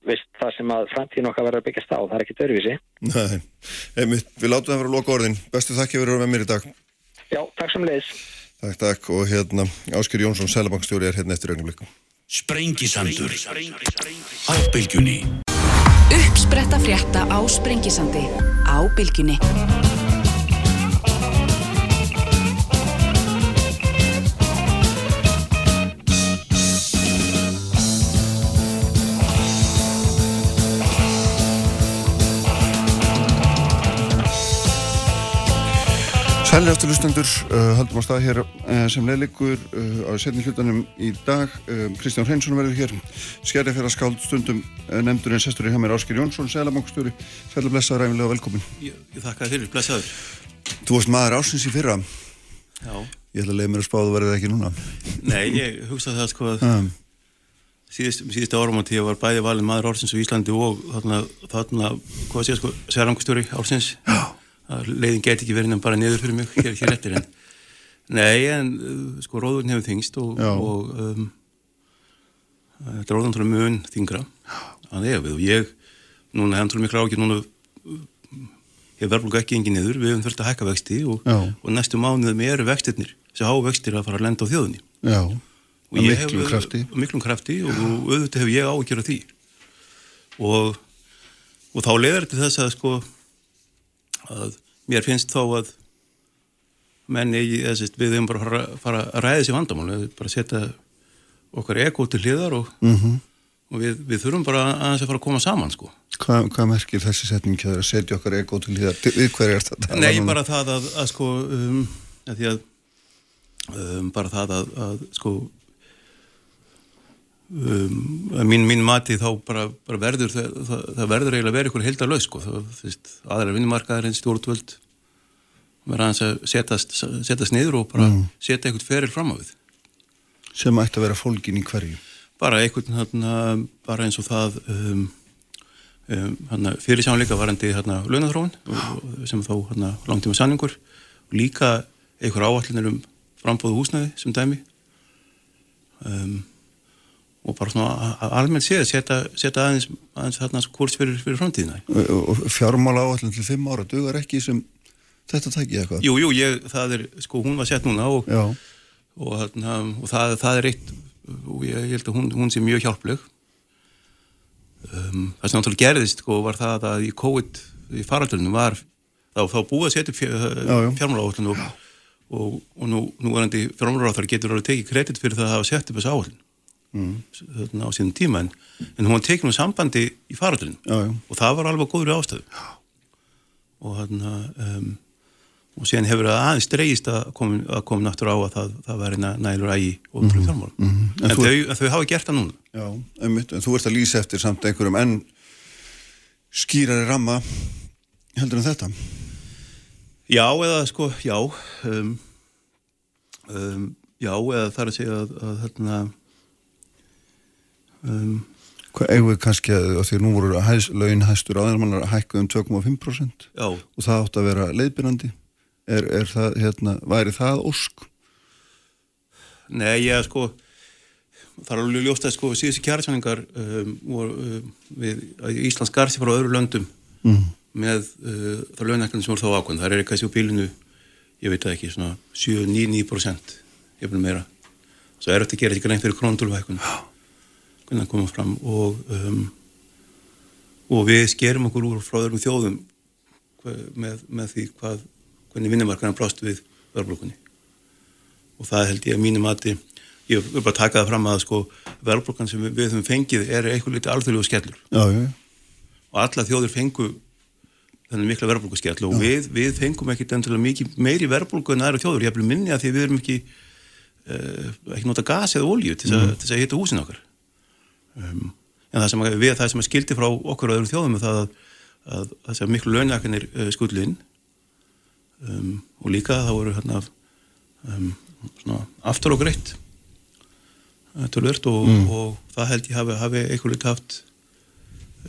veist, það sem að framtíðin okkar verður að byggjast á, það er ekki dörfísi við látum það vera að loka orðin Bestu þakki verður með mér í dag. Já, takk sem leiðis Takk, takk, og hérna Ásker Jónsson, Sælabankstjóri er hérna eftir augnumleikum Sprengisandur. Á bylgjunni. Uppspretta frétta á Sprengisandi. Á bylgjunni Sælir eftir lustendur, uh, haldum á stað hér uh, sem leilikur uh, á setni hlutanum í dag. Uh, Kristján Hreinsson verður hér, skerði fyrir að skáld stundum uh, nefndurinn sestur í hamir Ásker Jónsson, Sælabankstjóri. Sælir blessaður, ræmilega velkomin. Ég, ég þakka þér fyrir, blessaður. Þú varst maður ásins í fyrra. Já. Ég ætla að leiða mér að spáðu verðið ekki núna. Nei, ég hugsa það sko að um. síðust, síðustu árum átti ég var bæði valin maður ársins á Íslandi og þarna, þarna hvað sé leiðin geti ekki verið nefn bara niður fyrir mig hér, hér eftir en nei en uh, sko róðurinn hefur þingst og, og um, þetta er róðan tóra mun þingra að það er við og ég núna hefðan tóra miklu ákveð núna ég verður ekki engin niður við hefum þurft að hækka vexti og, og næstu mánuðum eru vextirnir þessi hávextir að fara að lenda á þjóðunni Já, og miklum hef, krafti. miklum krafti og, og auðvitað hef ég á að gera því. Og, og þá leiðar til þess að sko að mér finnst þá að menn eigi, eða sérst, við höfum bara að fara, að ræða þessi vandamál, við bara setja okkar ego til hliðar og, Mhm. og við, við þurfum bara aðeins að fara að koma saman sko. Hvað, hvað merkir þessi setning hjá þér að setja okkar ego til hliðar? Hverju er þetta? Nei, bara það að, að sko um, að því að um, bara það að, að sko um, mín, mín mati þá bara, bara verður það, það, það verður eiginlega að vera ykkur heildar laus sko, aðra vinnumarkaðar en stjórnvöld vera aðeins að setjast, setjast niður og bara setja eitthvað feril fram á við. Sem ætti að vera fólkin í hverju? bara einhvern hérna, bara eins og það um, um, fyrir sánleika varandi launathróun sem þá langtíma sanningur líka einhver áallinir um frambóðu húsnæði sem dæmi. Um, og bara svona almennt séð setja, setja aðeins, aðeins þarna kurs fyrir, fyrir framtíðina. Og, og fjármála áallin til fimm ára dugar ekki sem þetta tæki eitthvað? Jú, jú, ég, það er, sko, hún var sett núna og, og, þarna, og það, það er eitt og ég, ég held að hún, hún sé mjög hjálpleg. Um, það sem náttúrulega gerðist sko, var það að í COVID í faraldurinu var þá, þá búið að setja fjármála áallin og, og, og nú, nú er endi fjármála áallin getur alveg tekið kredit fyrir það að sett upp þessu áallin mm. á sínum tíma en, en hún var tekið með sambandi í já. og það var alveg góður ástöðu og hann um, og síðan hefur það aðeins dreigist að koma, að náttúr á að það, það væri næ- nælur ægi og mm fjármál. En en, þú- þau, en þau hafa gert það núna. Já, einmitt, en þú ert að lýsa eftir samt einhverjum enn skýrari ramma heldur en þetta? Já eða sko, já um, um, já eða það er að segja að, að þarna um, Hvað eigum við kannski að, því nú voru hæs, laun hæstur áður mannar hækkuð um 2,5% já, og það átt að vera leiðbyrnandi er, er það, hérna, væri það ósk? nei ég sko það er alveg ljóst að sko síðustu kjærasanningar um, voru, um, við Íslands garsi frá öðru löndum Mm. með uh, það launæklarnir sem voru þá ákvæmd það er kannski á bílinu, ég veit ekki svona 7-9% ég vil meira. Svo er þetta að gera ekki reynd fyrir króntúlvækun hvernig það koma fram og um, og við skerum okkur úr frá öðrum þjóðum með, með því hvað hvernig vinnumarkaðan brást við verðblokkunni og það held ég að mínu mati ég vil bara taka það fram að sko verðblokkan sem við, við höfum fengið er eitthvað litið alþjóðlegu skellur. Já, og alla þjóður fengu þennan mikla verðbólkuskell og við, við fengum ekkit endilega mikið meiri verðbólku en aðra þjóður, ég er minni að því við erum ekki uh, ekki nota gas eða olíu til þess að, til þess að hita húsin okkar um, en það sem, að, við, það sem að skildi frá okkur og öðrum þjóðum er það að, að þess að miklu launækanir uh, skullin um, og líka það voru hérna um, svona aftur og greitt uh, tölvört og, og það held ég hafi, hafi eitthvað lit haft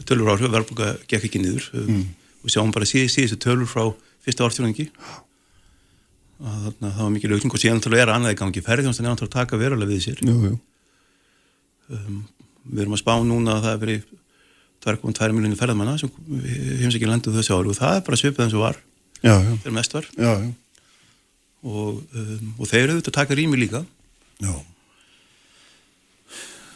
tölur áhrif, verðbólka gekk ekki niður. Mm. og sjáum bara síð, síðustu tölur frá fyrsta ártjóningi að þarna, það var mikið aukning og síðan náttúrulega er annað í gangi. Ferðjónstan er náttúrulega að taka verulega við sér. Jú, jú. Við erum að spá núna að það er verið 2,2 miljónir ferðamanna sem heims ekki landu þessu ári og það er bara svipið eins og var Já, já, þegar mest var já, já. og, um, og þeir eru auðvitað að taka rými líka. Já.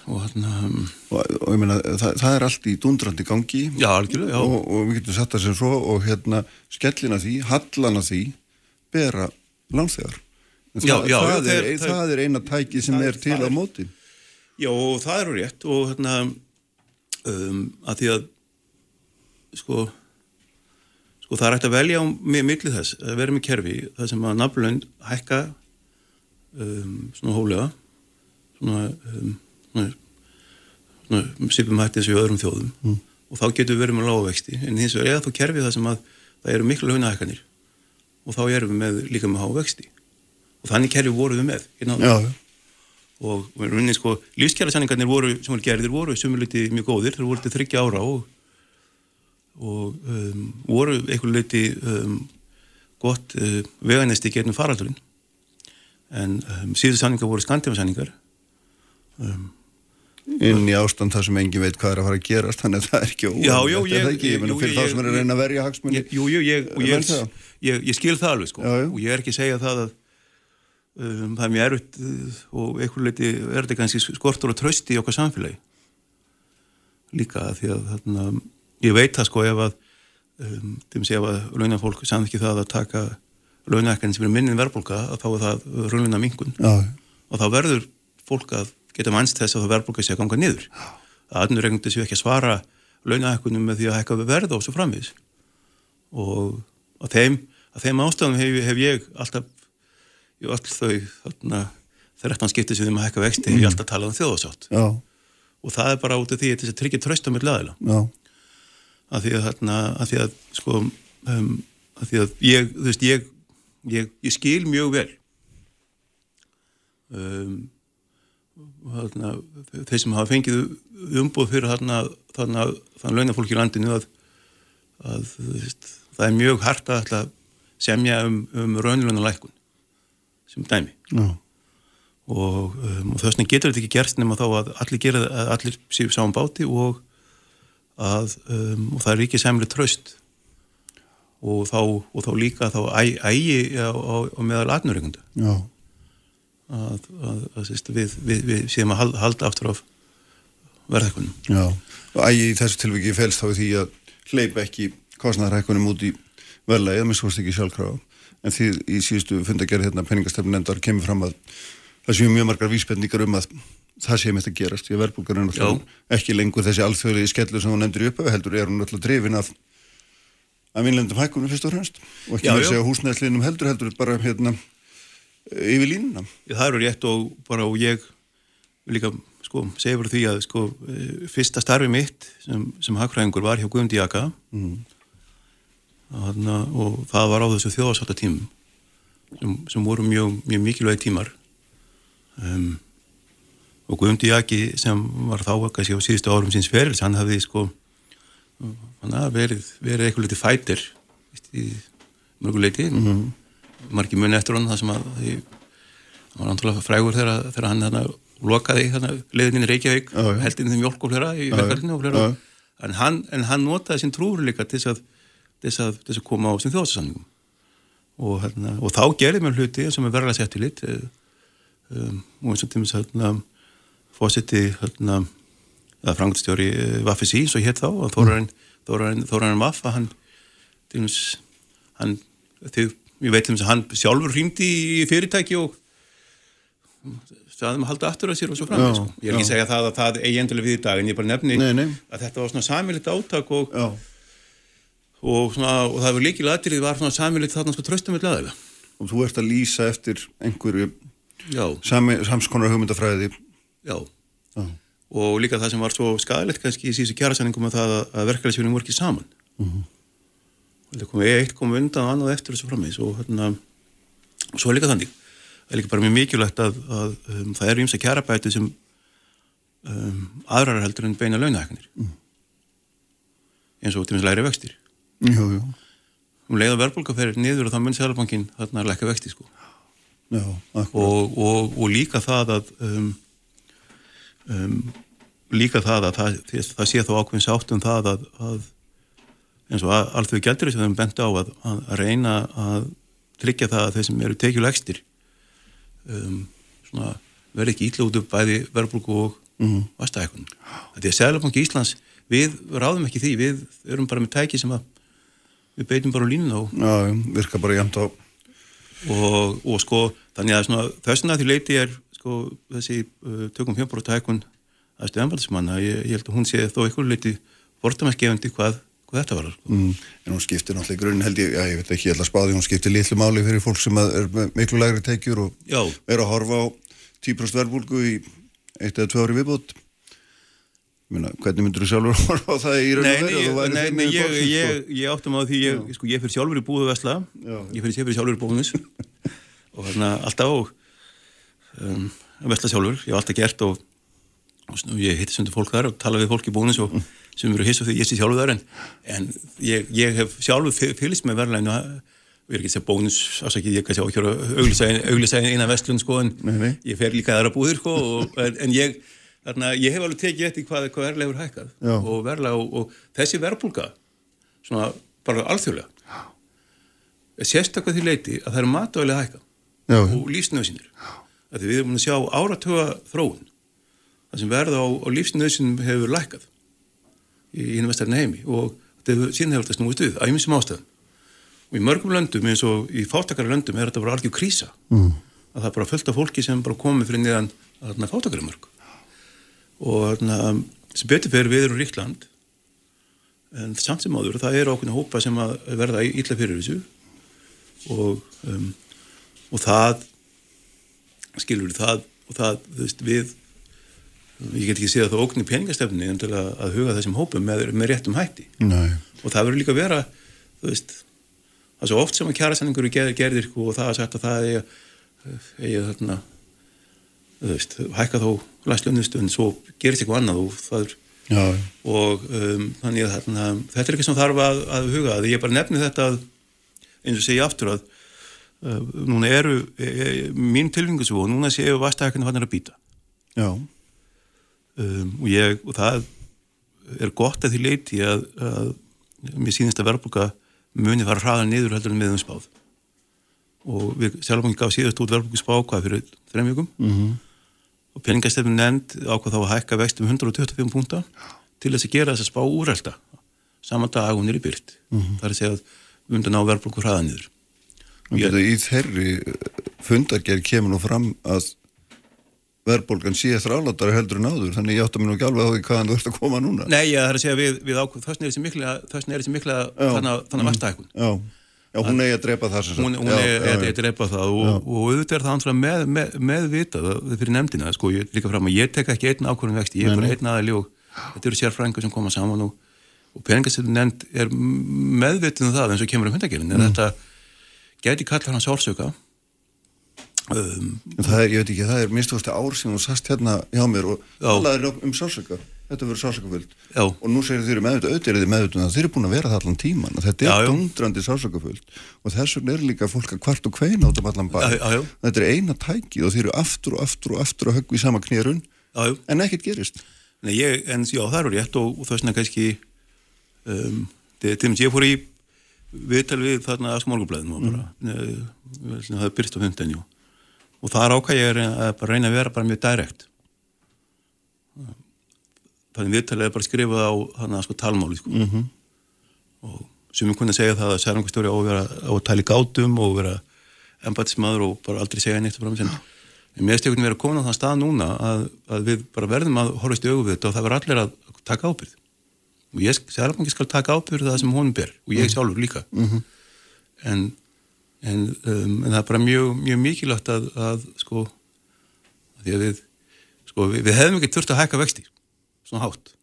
og þarna, um, Og, og ég meina, það, það er allt í dundrandi gangi. Já algjörlega, já. Og, og við getum satt það sem svo og hérna skellina því, hallana því bera Já, það, það, það er eina tæki sem er til á móti Já, það eru rétt og hérna um, að því að sko sko það er hægt að velja á mi- milli þess að vera með kerfi það sem að nafnlönd hækka um, svona hólega svona, um, svona, svona sipum hætti eins og í öðrum þjóðum. Mm. og þá getur við verið með lágvexti en hins vegar eða þá kerfi það sem að það eru miklu launahækkanir. Og þá erum við með líka með hávexti og þannig kerfi vorum við með. Hérna Já, já, og unni sko, lífskjærasanningarnir voru, sem voru gerðir, voru sumuliti mjög góðir, þeir voru til þryggja ára og, og um, voru einhver leiti um, gott uh, veganesti getnum faraldurinn. En um, síðu sanningar voru skandimasanningar inn í ástand þar sem engin veit hvað er að fara að gerast þannig að það er ekki Já, já, er ekki, ég meina jú, fyrir þá sem er að reyna að verja hagsmunni Jú, jú, ég, ég, ég, skil það alveg sko. Já. og ég er ekki að segja það að, um, það er mjög erfitt uh, og einhver leiti er þetta kannski skortur og trösti í okkar samfélagi líka því að þarna, ég veit það sko ef að um, þeim sé að launafólk samt ekki það að taka launahækkan sem er minnin verðbólka að þá er það raunina mingun Já, og þá verður fólk að geta mannst þess að það verðbólka sé að ganga niður. Að aðnurregnandi séu ekki að svara launahækkunum með því að hækka við verð og svo framvís og að þeim, að þeim ástæðum hef, hef ég alltaf í öll þau þarna, 13 skipti sem þeim að hækka vexti hef ég alltaf talað um þjóðasátt já, og það er bara út af því að þess að tryggja tröst á mér laðila að því að þarna, að því að sko um, að því að ég, þú veist, ég ég, ég skil mjög vel um, þarna, þeir sem hafa fengið umbúð fyrir þarna þarna, þann launafólk í landinu að, að veist, það er mjög hart að semja um, um raunluna lækun sem dæmi. Já, og, um, og þess vegna getur þetta ekki gerst nema þá að allir gera að allir séu sáum báti og að um, og það er ekki semri tröst og þá, og þá líka þá ægi á, á, á meðal atnurreikunda já, að, að, að sýst, við, við, við séum að halda, halda aftur af verðhækkunum. Já. Og ægi í þessu tilviki félst þá því að hleypa ekki kostnæðarhækkunum út í verðlega, eða minnst ekki sjálfkrafa. En því í síðustu fundagerð hérna peningastefn nefndar kemur fram að það séu mjög margar vísbendingar um að það sé mest að gerast. Því að verðbólgar er náttúrulega ekki lengur þessi alþjóðlegi skellu sem hún nefndir í upphafi, heldur er hún náttúrulega drifin af að vinnlendum hækkunum fyrst og fremst. Og ekki með já. segja húsnæðslinum heldur, heldur bara hérna yfir línuna. það eru rétt og bara og ég líka sko segja fyrir því að sko eh, fyrsta starfi mitt sem, sem hagfræðingur var hjá Guðmundi Jaka Mm. Þarna, og það var á þessu þjóðarsátta tímum sem, sem voru mjög, mjög mikilvægi tímar um, og Guðmundi Jaki sem var þá kannski á síðustu árum síns ferils, hann hafði sko hann hafði verið, verið eitthvað litið fætir í mörguleiti mm -hmm. margir muni eftir hann það sem að því, hann var náttúrulega frægur þegar, þegar hann hana, lokaði í Reykjavík heldinni þeim mjölk og flera í Já, já. verkefni og flera Já, já. en hann, notaði sín trúur líka til þess að, þess að, þess að koma á sín þjóðsanningum og, hérna, og þá gerði mér hluti sem er verðlega sett í lit um, og eins og tímis hérna, fósetti hérna, eða frangstjóri Vaffi Sí, svo hétt þá og Þórarinn Þórarinn Þórarinn Vaffa hann, tímis, hann þau, ég veit um þess að hann sjálfur hringdi í fyrirtæki og staðum að halda aftur að sér og svo framveg Já, sko. ég er ekki að segja það að það eigi endilega við í dag en ég bara nefni Nei, nei. að þetta var svona samilegt átak og, Já, og, svona, og það var líkil aðrið var svona samilegt þarna sko tröstum með laðilega og þú ert að lýsa eftir einhverju sami, samskonar hugmyndafræði. já Já. og líka það sem var svo skadalegt kannski í síðustu kjærasæningum að það að, verkefælisverðin voru ekki saman mm -hmm. það kom eitt kom undan og annað eftir þessu frammeins og hérna og svo líka þannig það er líka bara mjög mikilvægt að, að um, það eru ímsa kjærabæti sem um, aðrar heldur en beina launahæknir mm. eins og til minnst læri vextir Jú, jú. um leið að verðbólka ferir niður og þá mun Sælabankin þarna að lækka vexti sko Já, og, og, og líka það að um, um, líka það að það, það, það sé þá ákveðin sátt um það að, að eins og að, allt þau gældur sem þeim bent á að, að, að reyna að tryggja það að þeir sem eru tekjulegstir um, svona, verði ekki ítla út upp bæði verðbólku og mm. vastahækun. Þetta er Sælabanki Íslands við ráðum ekki því, við erum bara með tæki sem að við beitum bara línuna og Já, virka bara jæmt á. og, og sko þannig að svona, þessuna því leiti er sko þessi uh, tökum fjömbróta hækkun að stöðanvaldsmanna, ég, ég held að hún sé þó einhverju leiti vortamæskefandi hvað, hvað þetta var sko. Mm. En hún skiptir náttúrulega í grunn held ég, já, ég veit ekki, ég ætla að spáði, hún skiptir litlu máli fyrir fólk sem er miklu lægri tekjur og Já. er að horfa á 10% verðbúlgu í eitt eða tvö ári viðbútt. Minna, hvernig myndur þú sjálfur horfa á það í raun og veru? ég, nei, nei ég, ég, ég áttum á því ég, sko, ég fyrir sjálfur í búðu vesla Já. ég fyrir, ég fyrir sjálfur í bónus og þarna alltaf og um, vesla sjálfur, ég hef alltaf gert og, og svona, ég hitti sundur fólk þar og tala við fólk í bónus og sem eru hiss og því ég sé sjálfur þar en, en ég, ég hef sjálfur fyl- fylgst með verðlæginu við erum ekki að segja bónus ásakið ég kannski á að auglýsa auglýsa eina vestlun sko en Nei, nei. ég fer líka aðra búðir sko og, en, en ég þarna, ég hef alveg tekið eftir hvað, hvað verðlega hefur hækkað Já. og verðlega og, og þessi verðbólka svona bara alþjóðlega er sérstaklega því leiti að það eru matvæli að hækka Já. og lífsnöðsynir því við erum að sjá áratöga þróun það sem verða á, á lífsnöðsynum hefur lækkað í innvestarinn heimi og þetta síðan hefur þetta snúist við á ymsum ástæðum og í mörgum löndum eins og í fátakara löndum er þetta bara algjör krísa mm. að það er bara fullt af fólki sem bara komið fyrir niðan fátakara mörg og þarna, sem betur fyrir við eru ríkland en samt sem áður það eru okkur hópa sem að verða ítla fyrir þessu og, um, og það skilur það og það, þú veist, við ég get ekki séð að það ógnir peningastefni en til að, að huga þessum hópum með, með réttum hætti Nei. og það verður líka að vera þú veist, það er svo oft sem að kjærasenningur gerðir, gerðir og það er sagt að það er eigi þarna þú veist, hækka þó læslunust en svo gerist eitthvað annað og það er Já. og um, þannig að þarna, þetta er ekki sem þarf að, að huga að. Ég bara nefni þetta að, eins og segja aftur að uh, núna eru e, e, mín tilfingu svo og núna séu vastahækina hann er að býta um, og, ég, og það er gott að því leiti að, að mér sínist að verðbúka muni fara hraðar niður heldur en meðum spáð og við sjálf ekki gaf síðast út verðbúku spá hvað fyrir þrejum vikum? Mm -hmm og peningastefnum nefnd ákvað þá að hækka vext um 125 púnta til þess að gera þess að spá úrælda saman dag hún er í byrkt mm -hmm. það er að segja að við undan á verðblokkur hraða niður. Ég... Í þeirri fundargerð kemur nú fram að verðbólgan sé þrálatari heldur en áður þannig ég átta mér nú ekki alveg á því hvaðan þú ert að koma núna. Nei, það er að segja við, við ákvað þess er þessi mikla þannig að vastahækun Já Já, hún eigi að drepa það sem sagt. Hún, hún eigi að drepa það og, og auðvitað er það hans með, með, með vitað fyrir nefndina, sko, ég líka fram að ég tek ekki einn ákvörðum vexti, ég er bara einn aðali og þetta eru sérfrængur sem koma saman og, og peningastöldun nefnd er meðvitið um það eins og kemur um hundagerinn, en mm. þetta gæti kalla hans álsöka. Um, það er, ég veit ekki, það er minnstúrstu ár sem þú sast hérna hjá mér og talaður um sálsöka þetta verður sásökafullt og nú segir þeir meðut auðvitað meðut að þeir eru búin að vera það allan tíman þetta er dundrandi sásökafullt og þess vegna er líka fólk að hvart og hveina át um allan bæ. Þetta er eina tækið og þeir eru aftur og aftur og aftur að höggja í sama knýrun en ekkert gerist. Nei, ég, en já, það eru rétt og, og þess vegna kannski um, til dæmis ég fór í viðtal við þarna að smálgublaðinu mm. það er byrst á hundinju og það er ákvæð ég er að reyna að vera bara mjög direkt þannig viðtalið er bara skrifað á hana, sko, talmáli sko. mm -hmm. og sem við kunum segja það að særangustjóri á að vera á að tala í gátum og vera embatismadur og bara aldrei segja neitt frá mig en mér stökkunum verið að koma á þann stað núna að, að við bara verðum að horfast í auðvitað og það verður allir að taka ábyrð og ég, særangustjóri skal taka ábyrð það sem honum ber og ég mhm. sjálfur líka mm -hmm. en, en, um, en það er bara mjög, mjög mikilvægt að, að sko að við, sko, við, við hefðum ekki þurft að hækka vexti svona hátt.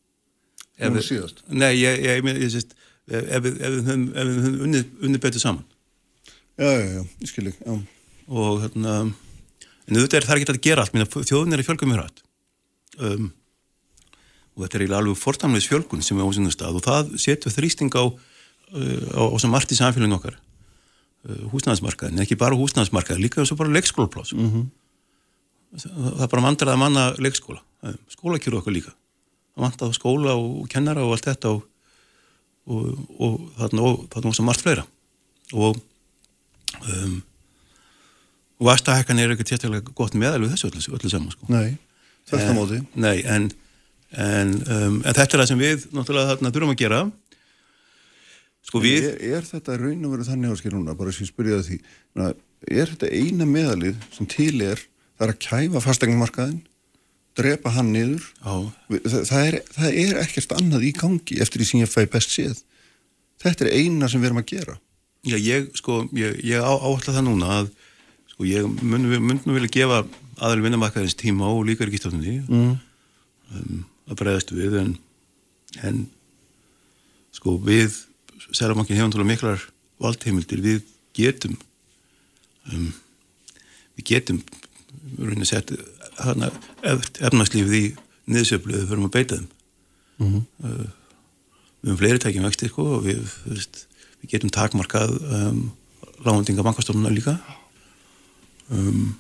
Nú síðast? Nei, ég, ég, ég, ég sést ef við höfum unnið unni betur saman. Já, já, já, ég skil ekki og hérna en auðvitað er það ekki að gera allt. Þjóðin er í fjölgum mjög rætt um, og þetta er alveg fortamleis fjölgun sem er á sínum stað. Og það setur þrýsting á uh, á, á sem margt í samfélagin okkar. Uh, húsnæðismarkaðin, ekki bara húsnæðismarkaðin líka þess að bara leikskólaplás mm -hmm. það er bara vandræð að manna leikskóla. Skólakjöru okkar líka það vant að skóla og kennara og allt þetta og, og, og þarna og þarna svo margt fleira. Og um, og vastahekkan er ekki tjæstilega gott meðal við þessu öllu, öllu saman sko. Nei, þetta móti. Nei, en, en, um, en þetta er það sem við náttúrulega þarna þurfum að gera. Sko við er, er þetta raun og verið þannig áskil núna bara sem ég spyrjaði því er þetta eina meðalið sem til er það er að kæfa fastegnumarkaðin drepa hann niður. Það, það, er, það er ekkert annað í gangi eftir því sem ég fæ best séð. Þetta er eina sem við erum að gera. Já, ég, sko, ég, ég áhalla það núna að, sko, ég mun, mun nú vilja gefa aðal vinnamakkaðins tíma og líka ekki stofnunni mm. um, að bregðast við en, en sko, við Særabankin hefum tóla miklar valdheimildir, við getum um, við getum raunin að setja efnarslífið í niðursöfluðu fyrir að beita þeim mm -hmm. uh, við höfum fleiri tækjum vexti sko, og við, veist, við getum takmarkað um, lágundinga bankastofnuna líka um,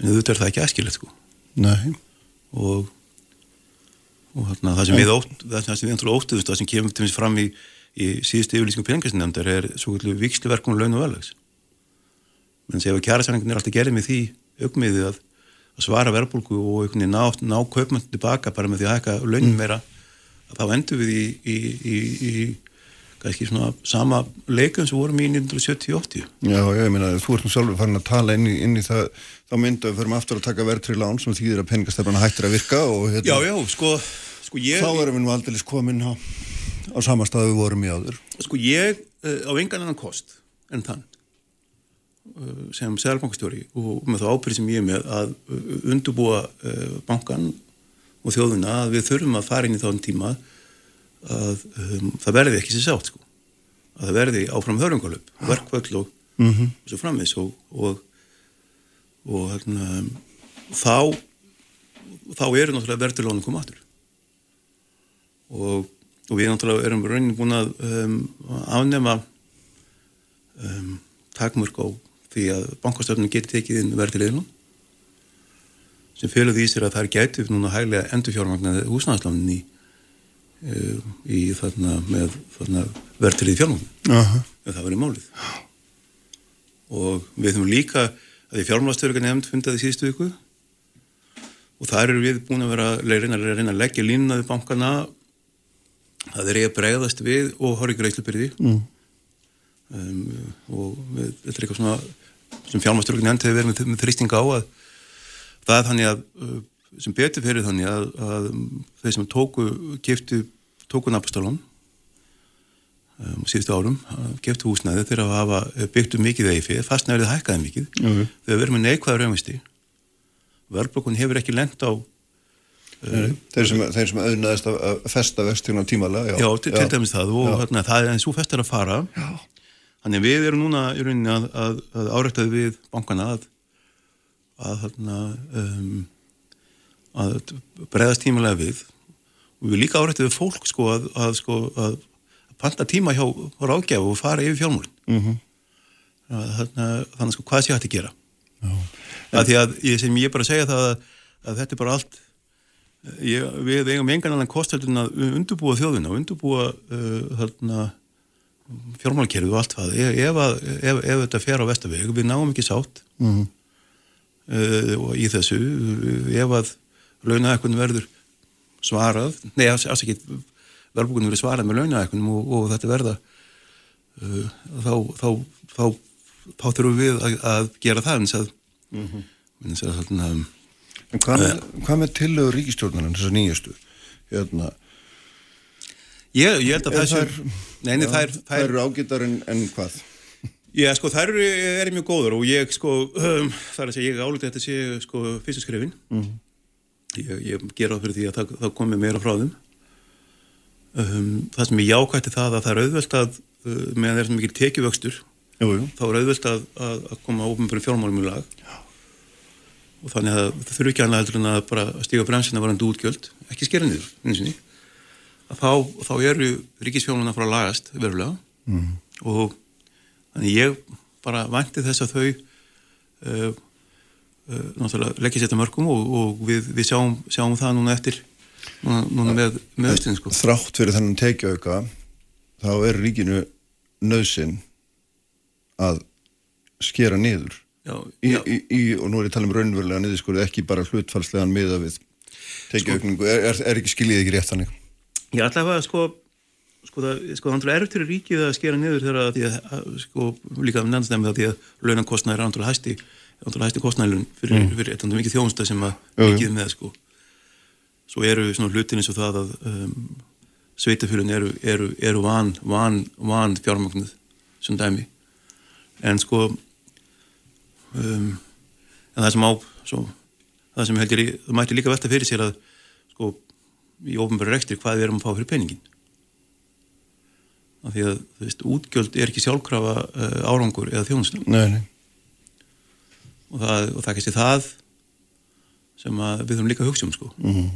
en auðvitað er það ekki aðskilett sko. og og þarna, það sem við ótt það sem við óttuðumst, það sem kemur til fram í, í síðustu yfirlýsingum peningastinnemndar er svo vikslverkum og laun og velvegs menn sem ef kjærasamningin er alltaf gerðið með því augmiðið að, að svara verbulgu og ná, ná kaupmöndu tilbaka bara með því að hækka launin meira þá endur við í, í, í, í kannski svona sama leikun sem vorum í 1970-80 Já, ég meina, þú ert nú sjálfur farin að tala inn í, inn í það, þá myndu að við förum aftur að taka verðtri lán sem þýðir að peningastefnana hættir að virka og hérna, Já, já, sko, sko ég þá erum við nú aldrei komin á, á sama stað við vorum í áður. Sko ég uh, á engan annan kost en þann sem selbankastjóri og með þá ábyrði sem ég er með að uh, undubúa bankan og þjóðuna að við þurfum að fara inn í þann tíma að um, það verði ekki sér sátt sko. að það verði áfram hörungalöp verkvöld og, mm -hmm. og svo framvis og og, og hérna, þá þá eru náttúrulega verðurlónu koma aftur og, og við náttúrulega erum raunin búin að um, afnema um, takmörk á því að bankastöfnum getur tekið inn verðurleginum sem fylgur því sér að það er gætið núna hæglega endurfjármagnaði húsnæðislánin í í þarna með þarna verðtrið fjármagn uh -huh. ef það verið málið og við höfum líka að því fjármagnstöruga nefnd fundaði síðustu viku og þar eru við búin að vera reyna að, reyna að leggja línaði bankana það er að bregðast við og horfi greiðslubyrði mm. um, og við, þetta er eitthvað svona sem fjármagnstöruga nefnd hefur verið með, með þrýsting á að það er þannig að uh, sem betur fyrir þannig að, að þeir sem tóku, keftu tóku nabastalón um, síðustu árum, keftu húsnæði þegar að hafa byggt um mikið eifið fastnæðið hækkaði mikið. -hmm. þegar verðum við neikvæða raunvisti verðblokkun hefur ekki lend á uh, Þeir sem, sem auðnaðist að festa vextina tímala Já, já til, til dæmis það og hérna, það er eins og festar að fara. Já. Þannig við erum núna í rauninni að, að, að áreiktaði við bankana að að um að bregðast tímulega við. Og við líka við fólk sko sko, að panta tíma hjá ráðgjaf og fara yfir fjármúlin mm -hmm. þannig, sko hvað sé hægt að gera? Að því að ég, sem ég bara segja það að, að þetta er bara allt ég, við eigum engan annan kostöldun að undurbúa þjóðina og undurbúa uh, fjármálkerfið og allt það ef, ef, ef, þetta fer á vestaveg við náum ekki sátt mm -hmm. uh, í þessu ef að launahækkunum verður svarað, nei afsakið verðbúkunum verður svarað með launahækkunum og, og þetta verða uh, þá, þá, þá, þá þurfum við að, að gera það eins að, mm -hmm. eins að þarna, En hvað með, uh, með tillögur ríkistjórnarinn þessar nýjastu? Hérna Ég, ég held að það er Neini, þær, þær eru ágættar en, en hvað? Já, sko, þær eru er mjög góður og ég, sko, um, það er að segja, ég álítið að þetta sé, sko, fyrstaskrifin mm -hmm ég, ég ger á fyrir því að það, það komi meira frá þeim. Um, það sem ég jákvætti það að það er auðvelt að uh, meðan það er mikið tekjuvöxtur þá er auðvelt að, að, að koma ofnbjörn fjármálum í lag. Já. og þannig að það þurfi ekki annað heldur en að bara stíga bremsina varandi útgjöld ekki skera niður að þá, þá eru ríkisfjármáluna frá lagast verulega mm. og þannig ég bara vænti þess að þau uh, Eh, náttúrulega leggja sér þetta mörgum og, og við, við sjáum, sjáum það núna eftir núna, núna með, með östin sko. Þrátt fyrir þennan tekiauka þá er ríkinu nöðsin að skera niður já, í, já. Í, í, og nú er ég að tala um raunverulega niður sko ekki bara hlutfallslegan miða við tekiaukningu, sko, er, er, er ekki skiljið ekki rétt þannig? Alltaf að sko sko það, sko er eftir ríkið að skera niður þegar að því að sko líka um nefnsnefnið að því að launakostnæri er andrulega hæsti hætti kostnælun fyrir, mm. fyrir eitthvað mikið þjónsta sem að mikið með sko. Svo eru svona hlutin eins og það að um, sveitafjörun eru, eru, eru van, van, van fjármagnuð sem dæmi. En sko um, en það sem á svo, það sem heldur það mætti líka velta fyrir sér að í ofnbæri rektir hvað við erum að fá fyrir peningin af því að þú veist útgjöld er ekki sjálfkrafa uh, árangur eða nei og það, og það er kannski það sem við þurfum líka að hugsa um sko. mm -hmm.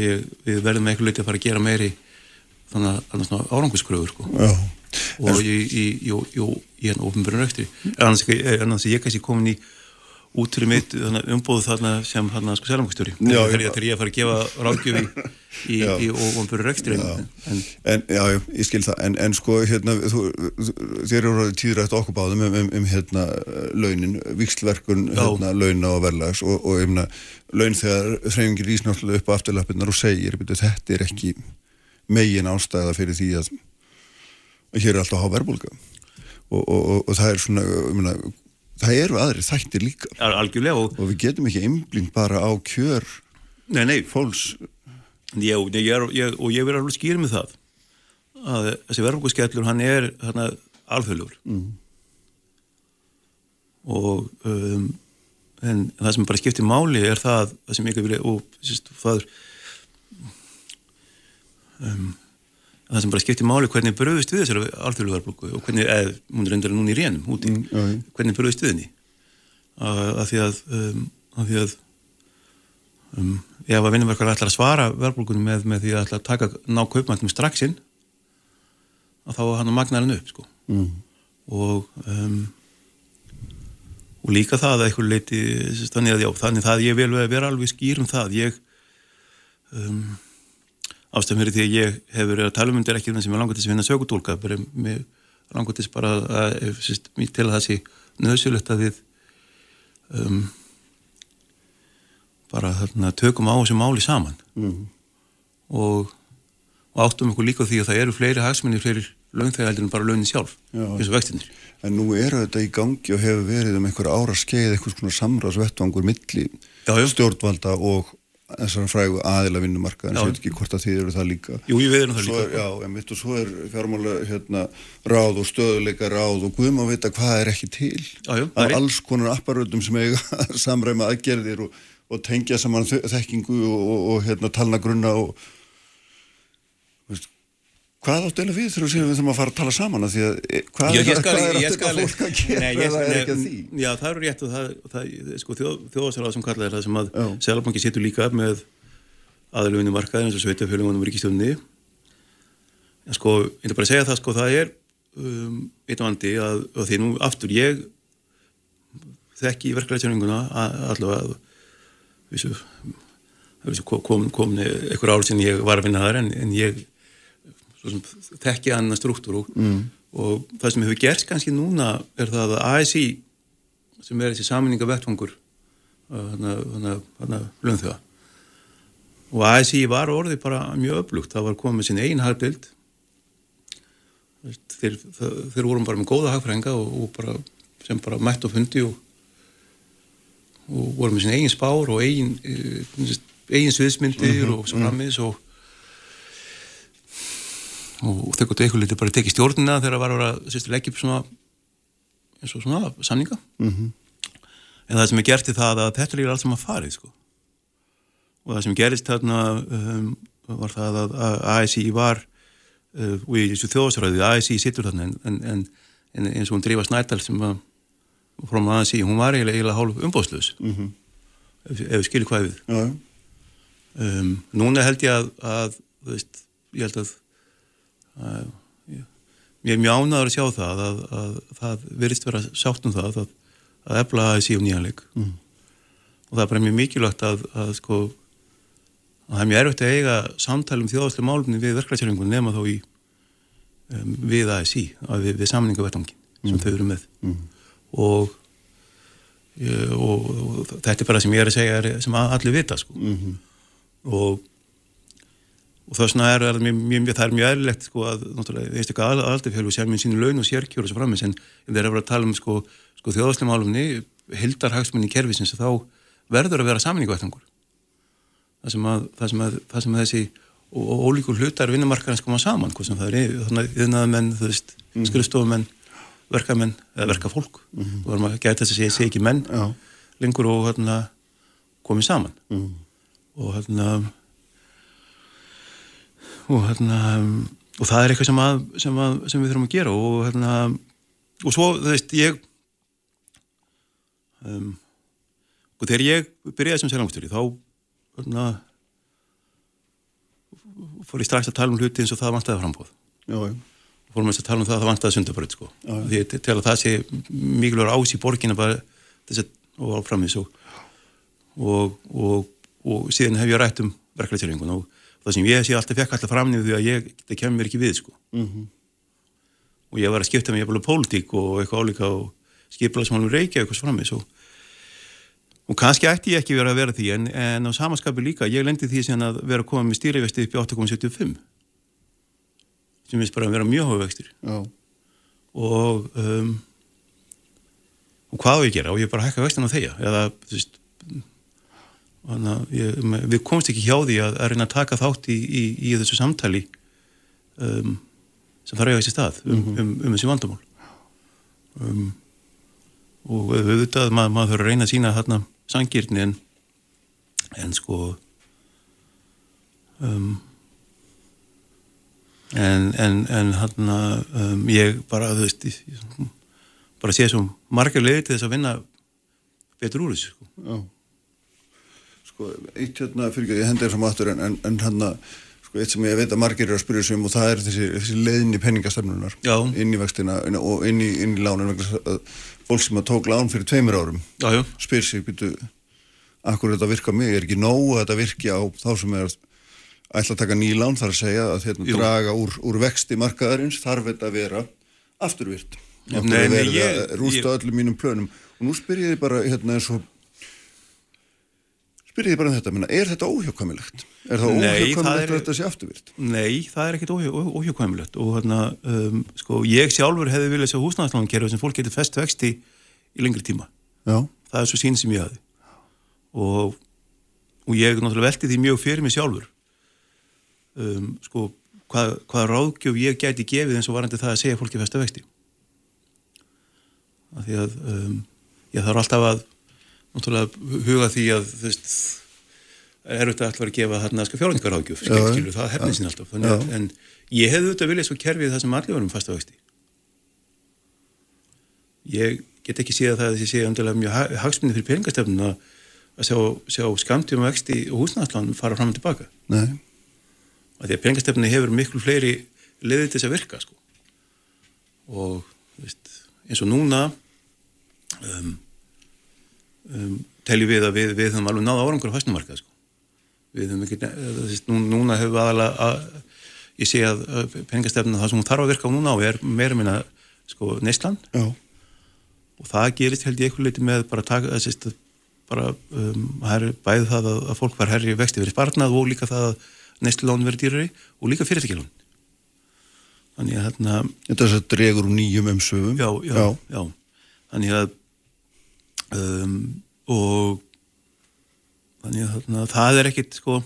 ég, við verðum með eitthvað litið að fara að gera meiri þannig að árangusgröður sko. og í hérna ofnbjörn röktir en annars ég kannski komin í út fyrir mitt umbóðu þarna sem hann sko sérangustjóri þegar ég að fara að gefa ráðgjöfi í, í ofnbjörn rekstri en, en já, ég skil það. En, en sko, hérna, þú, þér eru tíðrætt okkur báðum um, um, um hérna, launin, vikslverkun hérna, launa og verðlags og, og um, laun þegar þreyfingir ís náttúrulega upp á afturlappinnar og segir, betur, þetta er ekki megin ástæða fyrir því að hér er alltaf há verbulga og, og, og það er svona, um, það eru aðri þættir líka Algjörlega, og við getum ekki einblind bara á kjör nei, nei. fólks Já, ég er, ég, og ég verður alveg skýr með það að þessi verðbúkskellur hann er hann alþjóðlur mm. og um, en það sem bara skiptir máli er það, það sem ég ekki vilja og síst, það er um, það sem bara skiptir máli hvernig bröðist við þessari alþjóðlu verðbúku og hvernig, eða hún er endur núna í rénum úti, mm, hvernig bröðist við henni að því að um, að því að um, ef að vinnumarkar ætlar að svara verðbólkunum með, með því að ætla að taka ná kaupmættum strax inn að þá hann að magna hann upp sko. mm. og um, og líka það að eitthvað leiti þannig að já, þannig það ég vil vera alveg skýr um það ég um, ástæðum fyrir því að ég hef verið að tala um undir ekki sem er langar til að finna sögutólka mér langar til bara að, til að það sé nöðsulegt að við um bara þarna, tökum á þessu máli saman. Mm. og, og áttum okkur líka því að það eru fleiri hagsmunni, fleiri launþægaldir en bara launin sjálf, og vextinir En nú eru þetta í gangi og hefur verið um einhver ára skeið, eitthvað svona samráðsvettvangur milli stjórnvalda og þessar frægu aðila vinnumarka en ég veit ekki hvort að þið eru það líka. Jú, ég veit um það líka. er, Já, en mitt og svo er fjármála hérna, ráð og stöðuleika ráð og guðum að vita hvað er ekki til já, að alls konar apparöldum sem eiga samræma aðgerðir og og tengja saman þekkingu og, og, og hérna, talna grunna og hvað áttu eða við þurfum við þurfum að fara að tala saman? Að því að e, hvað já, er, skal, er þetta fólk að gera? Eða er ekki að því? Já það eru rétt og það, það sko, þjóð, þjóðasaráð sem kallaði það sem að Sælabanki setur líka með aðaluginu markaði eins og sveitafjölugunum og ríkistjóninni en sko, ég er bara segja það sko, það er um, eitt vandi að, að því nú aftur ég þekki í verklæðsjáninguna allavega vissu, vissu kom, kom einhver ár sem ég var að vinna þar en, en ég tekki annan struktúr og, mm. og það sem hefur gerst kannski núna er það að ASI sem er þessi saminninga vettfangur þannig að blöndþjóða og ASI var orðið bara mjög öflugt, það var komið sín einn hagbild þeir, þeir vorum bara með góða hagfrænga og, og bara, sem bara mætt og fundi og og voru með sin eigin spár og eigin, eh, eigin sviðsmyndir mm -hmm. og svo frammiðs og og þau gott eitthvað litið bara tekið stjórnina þegar það var að vera leggja upp svona eins og svona samninga mm -hmm. en það sem er gert í það að þetta er allt sem að farið sko og það sem gerist þarna um, var það að ASI var uh, og í þessu þjóðsræði ASI sittur þarna en, en, en eins og hún drífa snædal sem að frá maður að sí, hún var eiginlega hálf umbóðslös mm -hmm. ef, ef við skiljum hvað við ja. um, núna held ég að, að veist, ég held að, að ég er mjög ánaður að sjá það að, að það verist vera sátt um það að efla að síðan nýjanleik mm. og það er bara mjög mikilvægt að sko að það er mjög erfitt að eiga samtali um þjóðaslega málumni við verklæðsjálfingun nema þó í um, við ASI, við, við samningavettangi sem mm. þau eru með mm og, og, og þetta er bara sem ég er að segja er, sem allir vita sko. mm -hmm. og og þess vegna er, er, mjög, það er mjög eðlilegt sko að einstaklega aldrei fyrir að sér minn sínu laun og sérkjóru og svo framins en þeir eru að tala um sko, sko þjóðaslega málumni hildarhagsmunni kervisins þá verður að vera saminninguættangur það sem að, það sem að, það sem að þessi og, ólíkur hlutar vinnumarkarins koma saman það er þannig að yðnaðamenn, mm. skrifstofumenn verkamenn eða verkafólk mm -hmm. og verðum að gæta þess að segja segi ekki menn Já. lengur og hérna komið saman mm og hérna og hérna og það er eitthvað sem, að, sem, að, sem við þurfum að gera og hérna og svo þú veist ég um, og þegar ég byrjaði sem selangstjóri þá hérna fór ég strax að tala um hluti eins og það vantæði frambóð já fórum við að tala um það að það vantaði sundabröð sko. því til að það sé mikilvægur ás í að og á framins og, og, og, og síðan hef ég rætt um verklæðsjörfingun og, það sem ég sé alltaf fekk alltaf framnýðu því að ég, það kemur mér ekki við sko. Mhm. og ég var að skipta mig á pólitík og eitthvað álíka og skipla sem hann reykja eitthvað svo framins og, og kannski ætti ég ekki vera að vera því en, en á samaskapi líka, ég lendi því sem að vera að koma með stýrivesti upp í 8,75 sem finnst bara að vera mjög Já, og um, og hvað á ég að gera? Og ég bara hækka vextin á þeia eða þú veist ég, við komst ekki hjá því að, að reyna að taka þátt í, í, í þessu samtali um, sem þarf að eiga þessi stað um, um, um þessi vandamál um, og auðvitað maður, maður þarf að reyna að sína þarna sangirni en, en sko um, en en, en um, ég bara þú veist ég, bara sé svo margar leiði til þess að vinna betur úr þessu sko. já. Sko, eitt hérna fyrir ekki, ég hendi þér saman aftur en, en, en hérna, sko, eitt sem ég veit að margir eru að spyrja sig um og það er þessi, þessi leiðin í peningastefnunar inn í vextina inn- og inn í, inn í lánin að fólk sem að tók lán fyrir tveimur árum já, já, spyr sig, býtu, akkur þetta virka mig, er ekki nóg að þetta virki á þá sem er að ætla að taka nýlán þar að segja að hérna, draga úr, úr vexti markaðarins þarf þetta að vera afturvirt Nei, nei, ég- að rústa öllum mínum plönum. Og nú spyr ég þið bara hérna eins og spyr ég bara um þetta minna, er þetta óhjákvæmilegt? Er það er- að þetta sé afturvirt? nei, það er ekkit óhjókvæmilegt og hérna, um, sko, ég sjálfur hefði viljað sjá húsnæðaslánkerfi sem fólk getur fest vexti í lengri tíma. Já, það er svo sín sem ég hafði. Og, og ég náttúrulega velti því mjög fyrir mig sjálfur. Um, sko hvað, hvað ráðgjöf ég gæti gefið eins og varandi það að segja fólki festa vexti. Af því að um, ég þarf alltaf að náttúrulega huga því að þú veist er auðvitað alltaf að gefa þarna sko fjárhengaráðgjöf Já, skilur, það hefnir sín alltaf. Að, en ég hefði auðvitað viljað svo kerfið það sem allir varum fasta vexti. Ég get ekki séð að það sé undirlega mjög hagsmunni fyrir peningastefnun að, sjá, sjá skamtíma vexti og húsnæðaslan fara fram og tilbaka. Nei, að því að peningastefnun hefur miklu fleiri leiði til þess að virka sko. og veist, eins og núna um, um, teljum við að við, við höfum alveg náða árangur á fæsnumarkað sko. við höfum ekki veist, nú, núna hefur við aðalega að, ég sé að, að peningastefnun það sem hún þarf að virka á núna á er meira minna sko, neyslan. Já, og það gerist held ég eitthvað leiti með bara taka það sést bara um, herri, bæði það að, að fólk var herri vexti verið sparnað og líka það að neslulán verið dýrari og líka fyrirtækjalán. Þannig að hérna þetta er þess að dregur úr nýjum umsöfum já, já, já, þannig að um, og þannig að þarna, það er ekkit sko